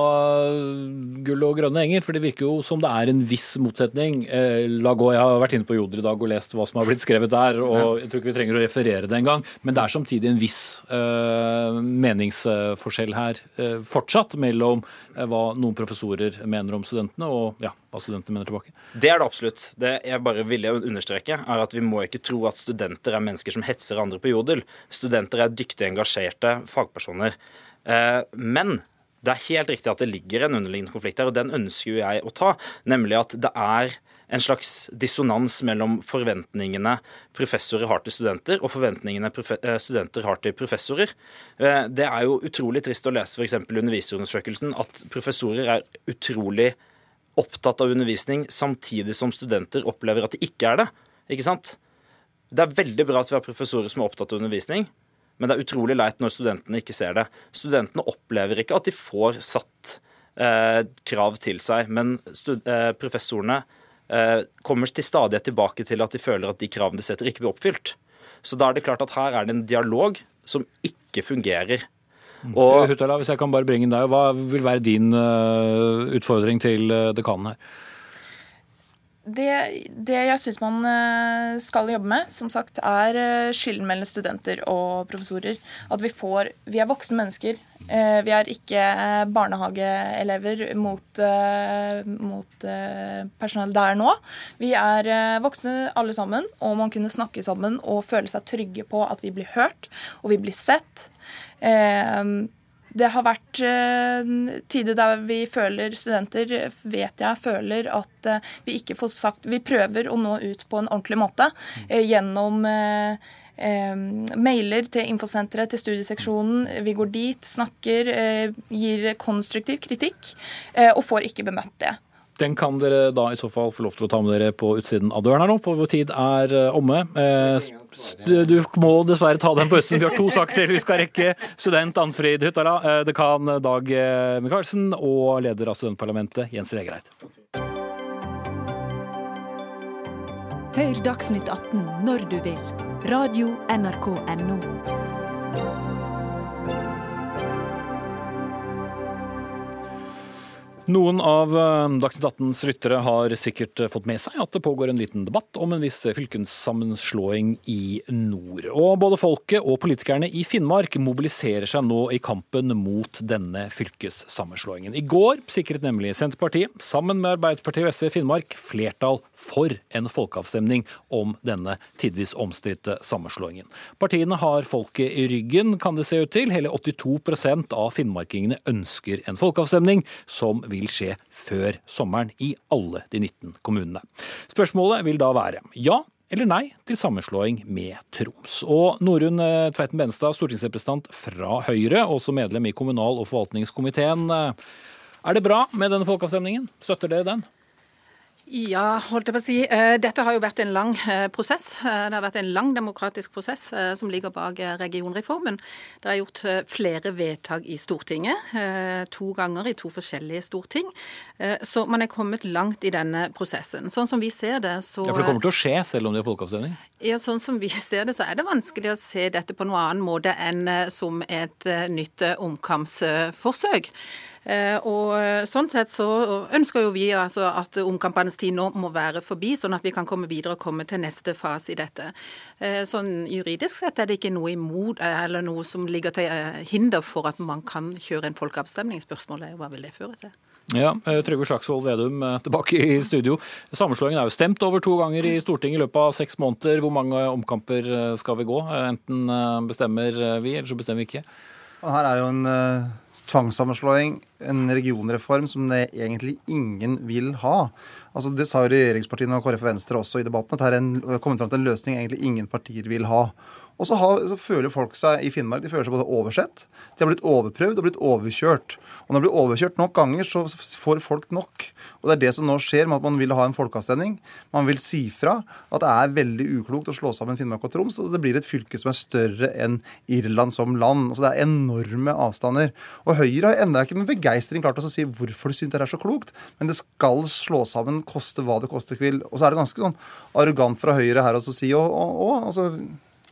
gull og grønne enger? For det virker jo som det er en viss motsetning. Eh, la gå, Jeg har vært inne på Joder i dag og lest hva som har blitt skrevet der, og jeg tror ikke vi trenger å referere det engang. Men det er samtidig en viss uh, meningsforskjell her uh, fortsatt mellom uh, hva noen professorer mener om studentene, og ja, hva studentene mener tilbake. Det er det absolutt. Det jeg bare ville understreke, er at vi må ikke tro at studenter er mennesker som hetser andre på Jodel. Studenter er dyktige, engasjerte fagpersoner. Men det er helt riktig at det ligger en underliggende konflikt her, og den ønsker jeg å ta. Nemlig at det er en slags dissonans mellom forventningene professorer har til studenter, og forventningene eh, studenter har til professorer. Eh, det er jo utrolig trist å lese f.eks. underviserundersøkelsen at professorer er utrolig opptatt av undervisning, samtidig som studenter opplever at de ikke er det. Ikke sant? Det er veldig bra at vi har professorer som er opptatt av undervisning, men det er utrolig leit når studentene ikke ser det. Studentene opplever ikke at de får satt eh, krav til seg, men eh, professorene eh, kommer til stadighet tilbake til at de føler at de kravene de setter, ikke blir oppfylt. Så da er det klart at her er det en dialog som ikke fungerer. Og, Huttala, hvis jeg kan bare bringe deg, Hva vil være din uh, utfordring til uh, dekanen her? det, det, jeg syns man eh, skal jobbe med, som sagt, er eh, skillen mellom studenter og professorer. At vi får Vi er voksne mennesker. Eh, vi er ikke barnehageelever mot, mot personell der nå. Vi er voksne alle sammen, og man kunne snakke sammen og føle seg trygge på at vi blir hørt og vi blir sett. Det har vært eh, tider der vi føler, studenter vet jeg, føler at eh, vi ikke får sagt Vi prøver å nå ut på en ordentlig måte eh, gjennom eh, mailer til infosenteret, til studieseksjonen. Vi går dit, snakker, gir konstruktiv kritikk, og får ikke bemøtt det. Den kan dere da i så fall få lov til å ta med dere på utsiden av døren her nå, for vår tid er eh, omme. Eh, du må dessverre ta den på utsiden. Vi har to saker til vi skal rekke. Student Anfrid Huttala, eh, dekan Dag Micaelsen og leder av studentparlamentet Jens Regereid. Hør Dagsnytt 18 når du vil. Radio NRK Radio.nrk.no. Noen av eh, Dagsnytt 18s lyttere har sikkert fått med seg at det pågår en liten debatt om en viss fylkessammenslåing i nord. Og både folket og politikerne i Finnmark mobiliserer seg nå i kampen mot denne fylkessammenslåingen. I går sikret nemlig Senterpartiet, sammen med Arbeiderpartiet og SV i Finnmark, flertall for en folkeavstemning om denne tidvis omstridte sammenslåingen. Partiene har folket i ryggen, kan det se ut til. Hele 82% av finnmarkingene ønsker en folkeavstemning som vil vil skje før sommeren i alle de 19 kommunene. Spørsmålet vil da være ja eller nei til sammenslåing med Troms. Og Norunn eh, Tveiten Benstad, stortingsrepresentant fra Høyre, også medlem i kommunal- og forvaltningskomiteen. Eh, er det bra med denne folkeavstemningen? Støtter dere den? Ja, holdt jeg på å si. Eh, dette har jo vært en lang eh, prosess. Eh, det har vært en lang demokratisk prosess som ligger bak regionreformen. Det er gjort flere vedtak i Stortinget, to ganger i to forskjellige storting. Så man er kommet langt i denne prosessen. Sånn som vi ser det, så Ja, For det kommer til å skje selv om det er folkeavstemning? Ja, sånn som vi ser det, så er det vanskelig å se dette på noen annen måte enn som et nytt omkampsforsøk. Eh, og eh, Sånn sett så ønsker jo vi altså at omkampenes tid nå må være forbi, sånn at vi kan komme videre og komme til neste fase i dette. Eh, sånn Juridisk sett er det ikke noe imot eller noe som ligger til hinder for at man kan kjøre en folkeavstemning. Spørsmålet er hva vil det føre til? Ja, Trygve Slagsvold Vedum tilbake i studio. Sammenslåingen er jo stemt over to ganger i Stortinget i løpet av seks måneder. Hvor mange omkamper skal vi gå? Enten bestemmer vi, eller så bestemmer vi ikke. Og her er jo en uh, tvangssammenslåing, en regionreform, som det egentlig ingen vil ha. Altså Det sa jo regjeringspartiene og KrF og Venstre også i debatten, at her er en, kommet fram til en løsning egentlig ingen partier vil ha. Og så, har, så, føler folk seg i Finnmark de føler seg både oversett, de har blitt overprøvd og blitt overkjørt. Og når de blir overkjørt nok ganger, så får folk nok. Og det er det som nå skjer med at man vil ha en folkeavstemning. Man vil si fra at det er veldig uklokt å slå sammen Finnmark og Troms. Og det blir et fylke som er større enn Irland som land. Altså Det er enorme avstander. Og Høyre har ennå ikke med begeistring klart å si hvorfor de syns det er så klokt, men det skal slå sammen, koste hva det koste vil. Og så er det ganske sånn arrogant fra Høyre her å si og, og, og altså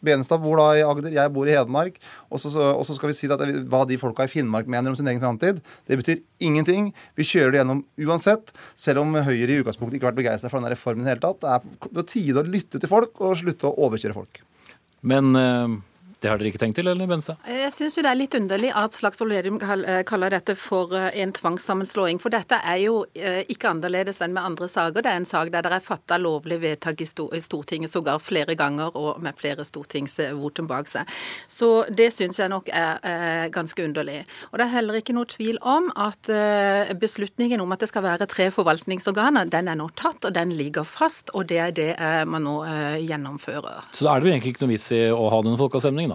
Benestad bor da i Agder, jeg bor i Hedmark. Og så, og så skal vi si at hva de folka i Finnmark mener om sin egen framtid. Det betyr ingenting. Vi kjører det gjennom uansett, selv om Høyre i utgangspunktet ikke har vært begeistra for denne reformen i det hele tatt. Det er på tide å lytte til folk og slutte å overkjøre folk. Men uh det har dere ikke tenkt til, eller Benstad? Jeg syns det er litt underlig at Slagsvold Vedum eh, kaller dette for eh, en tvangssammenslåing. For dette er jo eh, ikke annerledes enn med andre saker. Det er en sak der det er fatta lovlig vedtak i Stortinget sågar flere ganger, og med flere stortingsvotum bak seg. Så det syns jeg nok er ganske underlig. Og det er heller ikke noe tvil om at beslutningen om at det skal være tre forvaltningsorganer, den er nå tatt, og den ligger fast. Og det er det man nå gjennomfører. Så da er det jo egentlig ikke noe vits i å ha denne folkeavstemningen, da?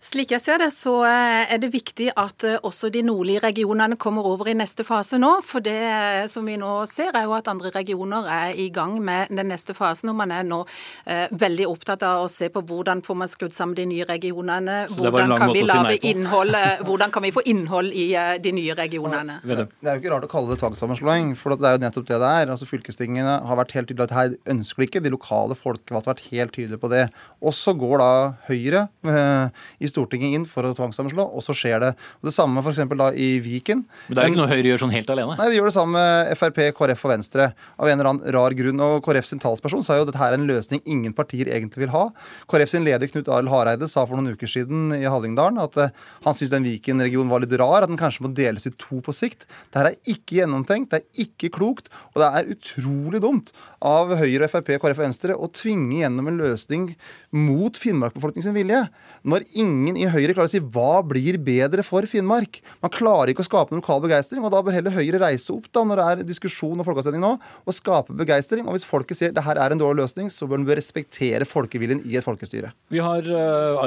Slik jeg ser det, så eh, er det viktig at eh, også de nordlige regionene kommer over i neste fase nå. For det eh, som vi nå ser, er jo at andre regioner er i gang med den neste fasen. Og man er nå eh, veldig opptatt av å se på hvordan får man skrudd sammen de nye regionene. Hvordan kan, vi lave si innhold, hvordan kan vi få innhold i de nye regionene? Det er jo ikke rart å kalle det tvangssammenslåing, for det er jo nettopp det det er. Altså Fylkestingene har vært helt tydelige at her ønsker de ikke. De lokale folkevalgte har vært helt tydelige på det. Og så går da Høyre eh, i Stortinget inn for å tvangssammenslå, og så skjer det. Og det samme f.eks. da i Viken. Men det er jo ikke noe Høyre gjør sånn helt alene? Nei, de gjør det samme med Frp, KrF og Venstre. Av en eller annen rar grunn. Og KrF sin talsperson sa jo at dette er en løsning ingen partier egentlig vil ha. KrF sin leder Knut Arild Hareide sa for noen uker siden i Hallingdalen at uh, han syntes den Viken-regionen var litt rar, at den kanskje må deles i to på sikt. Dette er ikke gjennomtenkt, det er ikke klokt, og det er utrolig dumt av Høyre, Frp, KrF og Venstre å tvinge gjennom en løsning mot Finnmark-befolkningens vilje. Når ingen i Høyre klarer å si hva blir bedre for Finnmark. Man klarer ikke å skape noen lokal begeistring, og da bør heller Høyre reise opp da, når det er diskusjon og folkeavstemning nå, og skape begeistring. Og hvis folket sier det her er en dårlig løsning, så bør en respektere folkeviljen i et folkestyre. Vi har uh,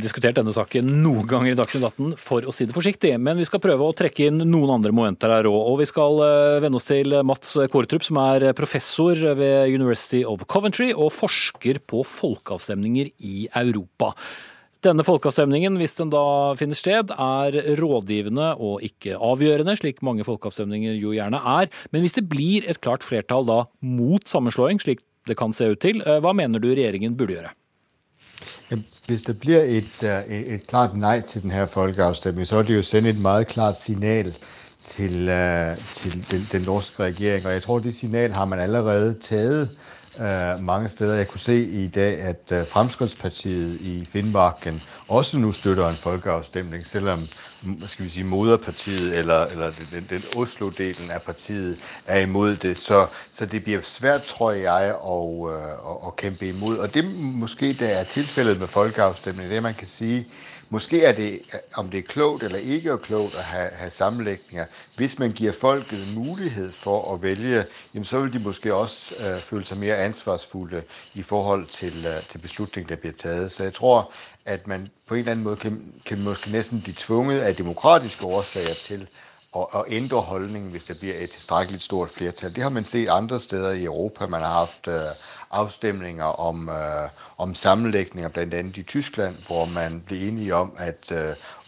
diskutert denne saken noen ganger i Dagsnytt 18 for å si det forsiktig, men vi skal prøve å trekke inn noen andre momenter her òg. Og vi skal uh, vende oss til Mats Kåretrup, som er professor ved University of Coventry og forsker på folkeavstemninger i Europa. Denne folkeavstemningen, hvis den da finner sted, er rådgivende og ikke avgjørende, slik mange folkeavstemninger jo gjerne er. Men hvis det blir et klart flertall da mot sammenslåing, slik det kan se ut til, eh, hva mener du regjeringen burde gjøre? Hvis det blir et, eh, et klart nei til denne folkeavstemningen, så vil det jo sende et meget klart signal til, eh, til den, den, norske regjeringen. Og jeg tror det signalet har man allerede tatt uh, mange steder. Jeg kunne se i dag at uh, Fremskrittspartiet i Finnmarken også nå støtter en folkeavstemning, selv om skal vi si, moderpartiet eller, eller den, den Oslo-delen av partiet er imot det. Så, så, det blir svært, tror jeg, å, å, å kjempe imot. Og det måske det er tilfellet med folkeavstemning, det man kan si Måske er det, om det er klogt eller ikke er klogt at have, have sammenlægninger. Hvis man giver folk en mulighed for at vælge, jamen så vil de måske også øh, føle sig mere ansvarsfulde i forhold til, øh, til beslutningen, der bliver taget. Så jeg tror, at man på en eller anden måde kan, kan måske næsten blive tvunget af demokratiske årsager til at, og, ændre holdningen, hvis det blir et tilstrekkelig stort flertall. Det har man sett andre steder i Europa. Man har haft uh, avstemninger om, uh, om sammenlægninger, bl.a. i Tyskland, hvor man ble enige om at uh,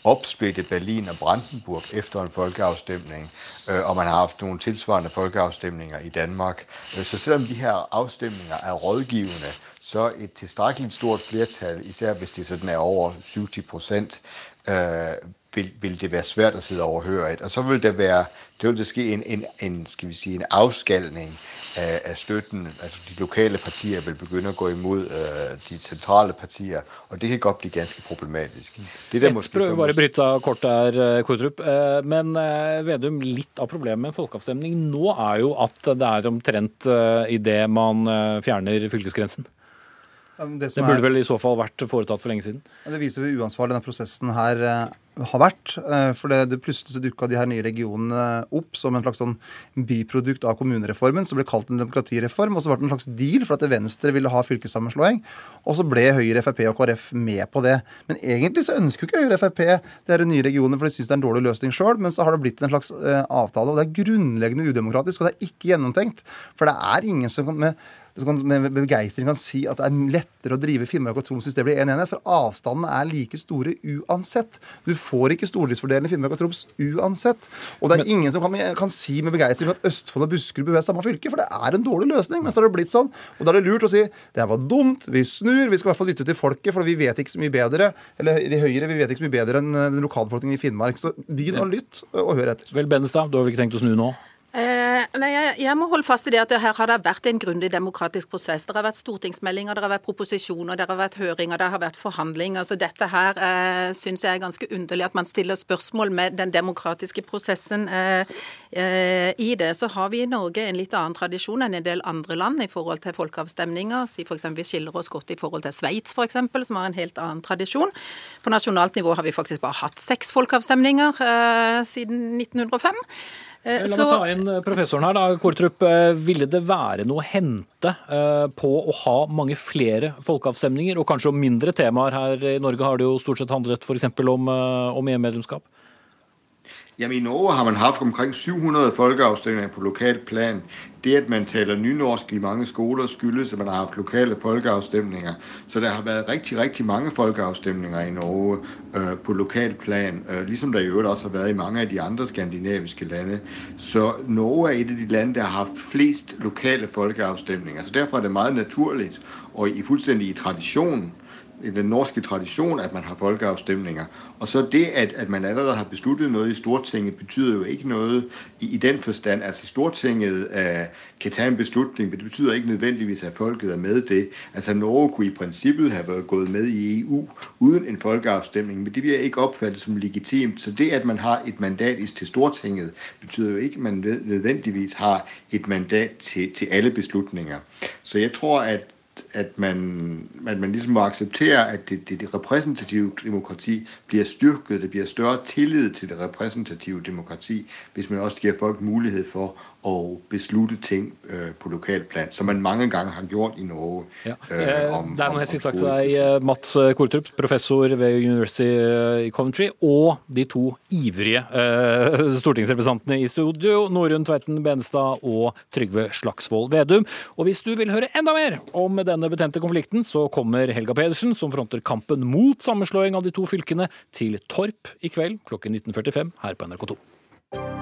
oppsplitte Berlin og Brandenburg efter en folkeavstemning. øh, og man har haft noen tilsvarende folkeavstemninger i Danmark. så så selvom de her avstemninger er rådgivende, så et tilstrekkelig stort flertall, især hvis det sådan er over 70 procent, øh, vil, vil det være svært at sidde overhøre et. Og så vil det være, det vil det ske en, en, en, skal vi sige, en afskalning af, af støtten. Altså de lokale partier vil begynne å gå imot øh, de sentrale partier, og det kan godt bli ganske problematisk. Det der måske, prøver bare bryte av kort der, eh, Kortrup. Eh, men Vedum, litt av problemet med en folkeavstemning nå er jo at det er omtrent idet man fjerner fylkesgrensen. Det, det burde vel i så fall vært foretatt for lenge siden? Det viser hvor uansvarlig denne prosessen her eh, har vært. Eh, for det, det plutselig dukka de her nye regionene opp som en slags sånn biprodukt av kommunereformen, som ble kalt en demokratireform. Og så ble det en slags deal for at Venstre ville ha fylkessammenslåing. Og så ble Høyre, Frp og KrF med på det. Men egentlig så ønsker jo ikke Høyre og Frp de her nye regionene, for de syns det er en dårlig løsning sjøl. Men så har det blitt en slags uh, avtale, og det er grunnleggende udemokratisk, og det er ikke gjennomtenkt. For det er ingen som kan med begeistring kan si at det er lettere å drive Finnmark og Troms hvis det blir én en enhet. For avstandene er like store uansett. Du får ikke stordriftsfordelen i Finnmark og Troms uansett. Og det er Men, ingen som kan, kan, si med begeistring at Østfold og Buskerud bør være samme fylke, for det er en dårlig løsning. Men så har det blitt sånn. Og da er det lurt å si det var dumt, vi snur, vi skal i hvert fall lytte til folket, for vi vet ikke så mye bedre eller i Høyre, vi vet ikke så mye bedre enn den lokalbefolkningen i Finnmark. Så begynn å lytte og hør etter. Vel, Benestad, du har vel ikke tenkt å snu nå? Eh, nei, jeg, jeg, må holde fast i det at det her har det vært en grundig demokratisk prosess. Det har vært stortingsmeldinger, det har vært proposisjoner, det har vært høringer, det har vært forhandlinger. Så dette her eh, syns jeg er ganske underlig at man stiller spørsmål med den demokratiske prosessen eh, eh, i det. Så har vi i Norge en litt annen tradisjon enn en del andre land i forhold til folkeavstemninger. Si f.eks. vi skiller oss godt i forhold til Sveits f.eks., som har en helt annen tradisjon. På nasjonalt nivå har vi faktisk bare hatt seks folkeavstemninger eh, siden 1905. Eh, La meg ta inn eh, professoren her. da, Kortrup. Eh, ville det være noe å hente på å ha mange flere folkeavstemninger, og kanskje om mindre temaer? Her i Norge har det jo stort sett handlet f.eks. om, om EU-medlemskap? Jamen i Norge har man haft omkring 700 folkeafstemninger på lokalt plan. Det at man taler nynorsk i mange skoler skyldes at man har haft lokale folkeafstemninger. Så det har vært riktig, riktig mange folkeafstemninger i Norge øh, på lokalt plan. Øh, ligesom der i øvrigt også har vært i mange av de andre skandinaviske lande. Så Norge er et av de lande der har haft flest lokale folkeafstemninger. Så derfor er det meget naturligt og i fuldstændig i tradisjonen i den norske tradisjon at man har folkeavstemninger. Og så det at, at man allerede har besluttet noe i Stortinget, betyder jo ikke noe i, i den forstand. Altså Stortinget eh, kan ta en beslutning, men det betyder ikke nødvendigvis at folket er med det. Altså Norge kunne i prinsippet ha vært gått med i EU uten en folkeavstemning, men det blir ikke oppfattet som legitimt. Så det at man har et mandat til Stortinget, betyder jo ikke at man nødvendigvis har et mandat til, til alle beslutninger. Så jeg tror at at man, at man ligesom må acceptere, at det, det, det repræsentative demokrati bliver styrket, det bliver større tillid til det repræsentative demokrati, hvis man også giver folk mulighed for å beslutte ting uh, på lokalplan, som man mange ganger har gjort i Norge. Ja. Uh, om, det er noe jeg si takk til deg, Mats Koltrup, professor ved University i Coventry, og de to ivrige uh, [laughs] stortingsrepresentantene i studio, Norunn Tveiten Benestad og Trygve Slagsvold Vedum. Og hvis du vil høre enda mer om denne betente konflikten, så kommer Helga Pedersen, som fronter kampen mot sammenslåing av de to fylkene, til Torp i kveld klokken 19.45 her på NRK2.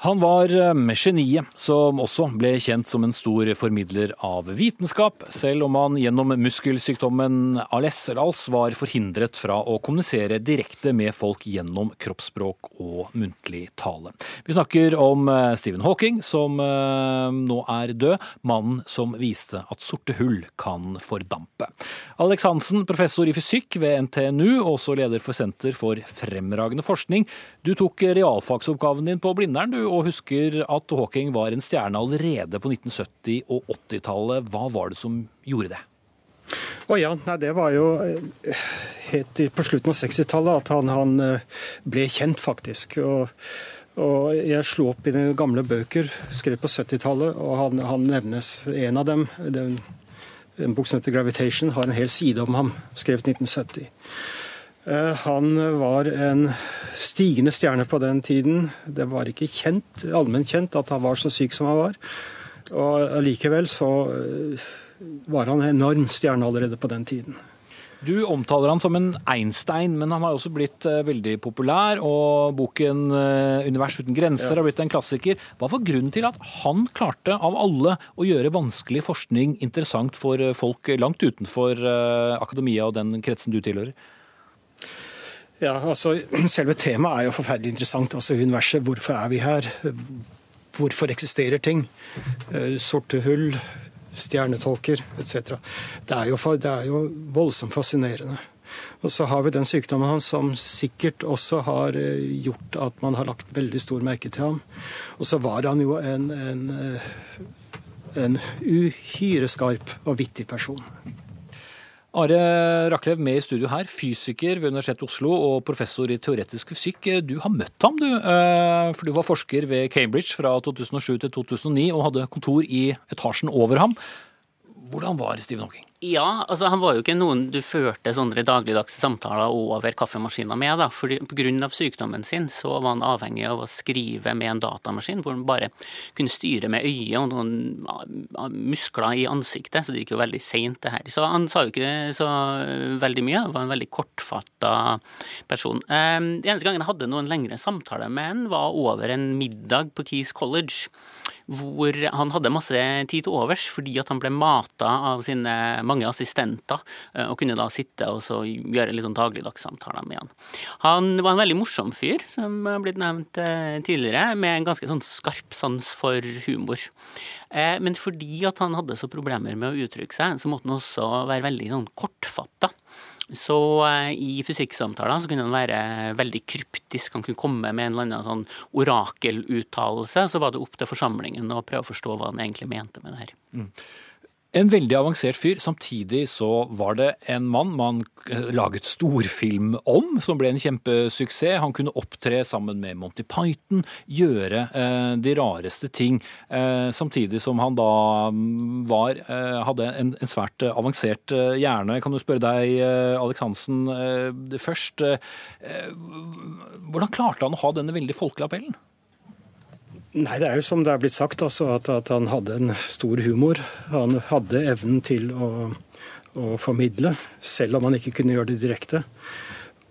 Han var eh, geniet som også ble kjent som en stor formidler av vitenskap, selv om han gjennom muskelsykdommen ALS, ALS var forhindret fra å kommunisere direkte med folk gjennom kroppsspråk og muntlig tale. Vi snakker om eh, Stephen Hawking, som eh, nå er død, mannen som viste at sorte hull kan fordampe. Alex Hansen, professor i fysikk ved NTNU, og også leder for Senter for fremragende forskning. Du tok realfagsoppgaven din på Blindern, du og husker at Hawking var en stjerne allerede på 1970- og 80-tallet. Hva var det som gjorde det? Å ja, nei, Det var jo eh, helt på slutten av 60-tallet at han, han, eh, ble kjent, faktisk. Og, og Jeg slo opp i de gamle bøker skrevet på 70-tallet, og han, han, nevnes en av dem. Den, en bok som heter 'Gravitation', har en hel side om ham, skrevet 1970. Eh, han var en stigende stjerne på den tiden. Det var ikke kjent, allment kjent at han var så syk som han var. Og Allikevel så eh, var han en enorm stjerne allerede på den tiden. Du omtaler han som en Einstein, men han har også blitt eh, veldig populær. Og boken 'Univers uten grenser' har blitt en klassiker. Hva var grunnen til at han klarte, av alle, å gjøre vanskelig forskning interessant for folk langt utenfor akademia og den kretsen du tilhører? Ja, altså Selve temaet er jo forferdelig interessant. altså Universet, hvorfor er vi her? Hvorfor eksisterer ting? Eh, sorte hull, stjernetolker etc. Det, er jo, det er jo voldsomt fascinerende. Og så har vi den sykdommen hans som sikkert også har eh, gjort at man har lagt veldig stor merke til ham. Og så var han jo en, en, eh, en uhyre skarp og vittig person. Are Raklev med i studio her, fysiker ved Universitetet Oslo og professor i teoretisk fysikk. Du har møtt ham, du. eh, For du var forsker ved Cambridge fra 2007 til 2009 og hadde kontor i etasjen over ham. Hvordan var Stephen Hawking? Ja, altså han var jo ikke noen du førte sånne dagligdagse samtaler over kaffemaskina med. da, fordi Pga. sykdommen sin så var han avhengig av å skrive med en datamaskin hvor han bare kunne styre med øyet og noen muskler i ansiktet, så det gikk jo veldig seint det her. Så han sa jo ikke så veldig mye, han var en veldig kortfatta person. Den eneste gangen jeg hadde noen lengre samtaler med han, var over en middag på Keys College hvor han hadde masse tid til overs fordi at han ble mata av sine mange assistenter, eh, og kunne da sitte og gjøre litt sånn dagligdagssamtaler med han. Han var en veldig morsom fyr, som har blitt nevnt eh, tidligere, med en ganske sånn skarp sans for humor. Eh, men fordi at han hadde så problemer med å uttrykke seg, så måtte han også være veldig sånn kortfatta. Så i fysikksamtaler kunne han være veldig kryptisk. Han kunne komme med en eller annen sånn orakeluttalelse. Så var det opp til forsamlingen å prøve å forstå hva han egentlig mente med det her. Mm. En veldig avansert fyr. Samtidig så var det en mann man eh, laget storfilm om, som ble en kjempesuksess. Han kunne opptre sammen med Monty Python, gjøre eh, de rareste ting. Eh, samtidig som han da mm, var, eh, hadde en, en, svært avansert eh, hjerne. Jeg kan jo spørre deg, eh, Alex Hansen, først. hvordan klarte han å ha denne veldig folkelige appellen? Nei, det er jo som det er blitt sagt, altså, at, at, han hadde en stor humor. Han hadde evnen til å, å, formidle, selv om han ikke kunne gjøre det direkte.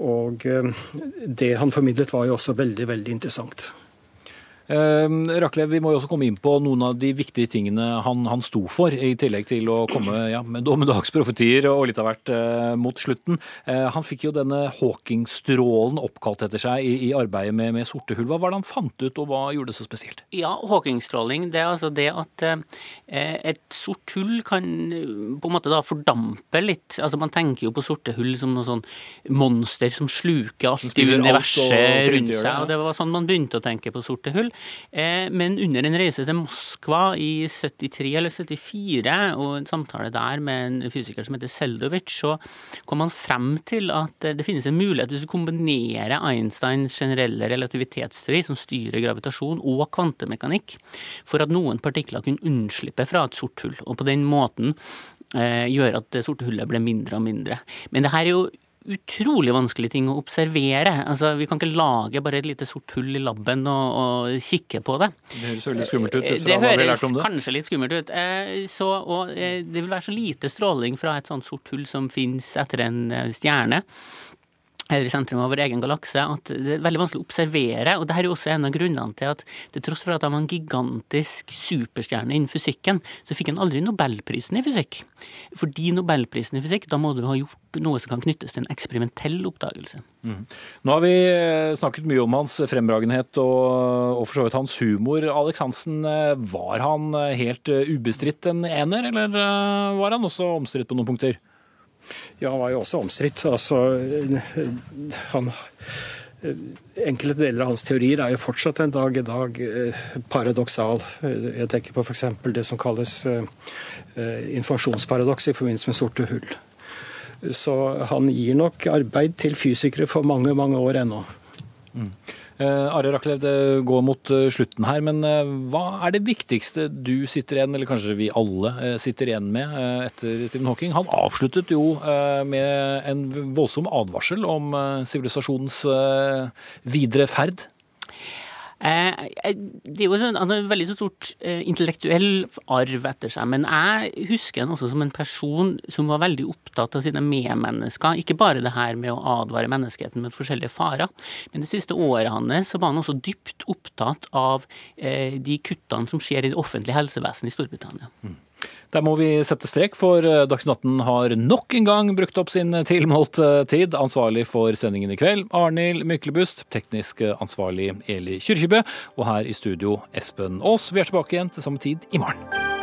Og eh, det han formidlet var jo også veldig, veldig interessant. Eh, Raklev, vi må jo også komme inn på noen av de viktige tingene han, han sto for, i tillegg til å komme ja, med dommedagsprofetier og litt av hvert eh, mot slutten. Eh, han fikk jo denne Hawking-strålen oppkalt etter seg i, i arbeidet med, med, sorte hull. Hva var det han fant ut, og hva gjorde det så spesielt? Ja, Hawking-stråling det er altså det at eh, et sort hull kan eh, på en måte da fordampe litt. Altså Man tenker jo på sorte hull som noe sånn monster som sluker alt i universet rundt seg. og Det var sånn man begynte å tenke på sorte hull. Eh, men under en reise til Moskva i 73 eller 74, og en samtale der med en fysiker som heter Seldovic, så kom han frem til at det finnes en mulighet hvis du kombinerer Einsteins generelle relativitetsteori, som styrer gravitasjon, og kvantemekanikk, for at noen partikler kunne unnslippe fra et sort hull, og på den måten eh, gjøre at det sorte hullet ble mindre og mindre. Men det her er jo utrolig vanskelige ting å observere. Altså, Vi kan ikke lage bare et lite sort hull i laben og, og kikke på det. Det høres veldig skummelt ut. Eh, det høres kanskje litt skummelt ut. Eh, så, og eh, det vil være så lite stråling fra et sånt sort hull som fins etter en stjerne eller i sentrum av vår egen galakse, at det er veldig vanskelig å observere. Og dette er jo også en av grunnene til at til tross for at han var en gigantisk superstjerne innen fysikken, så fikk han aldri nobelprisen i fysikk. Fordi nobelprisen i fysikk, da må du ha gjort noe som kan knyttes til en eksperimentell oppdagelse. Mm. Nå har vi eh, snakket mye om hans fremragenhet og, og for så vidt hans humor. Alex Hansen, eh, var han helt eh, ubestridt en ener, eller var han også omstridt på noen punkter? Ja, han var jo også omstridt. Altså, enkelte deler av hans teorier er jo fortsatt en dag i dag eh, paradoksal. Jeg tenker på f.eks. det som kalles eh, informasjonsparadoks i forbindelse med sorte hull. Så han gir nok arbeid til fysikere for mange, mange år ennå. Mm. Uh, Are Raklev, det går mot uh, slutten her, men uh, hva er det viktigste du sitter igjen, eller kanskje vi alle sitter igjen med etter Stephen Hawking? Han avsluttet jo med en voldsom advarsel om sivilisasjonens videre ferd. Eh, det er jo en veldig stort eh, intellektuell arv etter seg, men jeg husker han også som en person som var veldig opptatt av sine medmennesker. Ikke bare det her med å advare menneskeheten med forskjellige farer, men det siste året hans var han også dypt opptatt av eh, de kuttene som skjer i det offentlige helsevesenet i Storbritannia. Mm. Der må vi sette strek, for eh, Dagsnytt 18 har nok en gang brukt opp sin tilmålte eh, tid. Ansvarlig for sendingen i kveld, Arnhild Myklebust. Teknisk ansvarlig Eli Kyrkjebø. Og her i studio, Espen Aas. Vi er tilbake igjen til samme tid i morgen.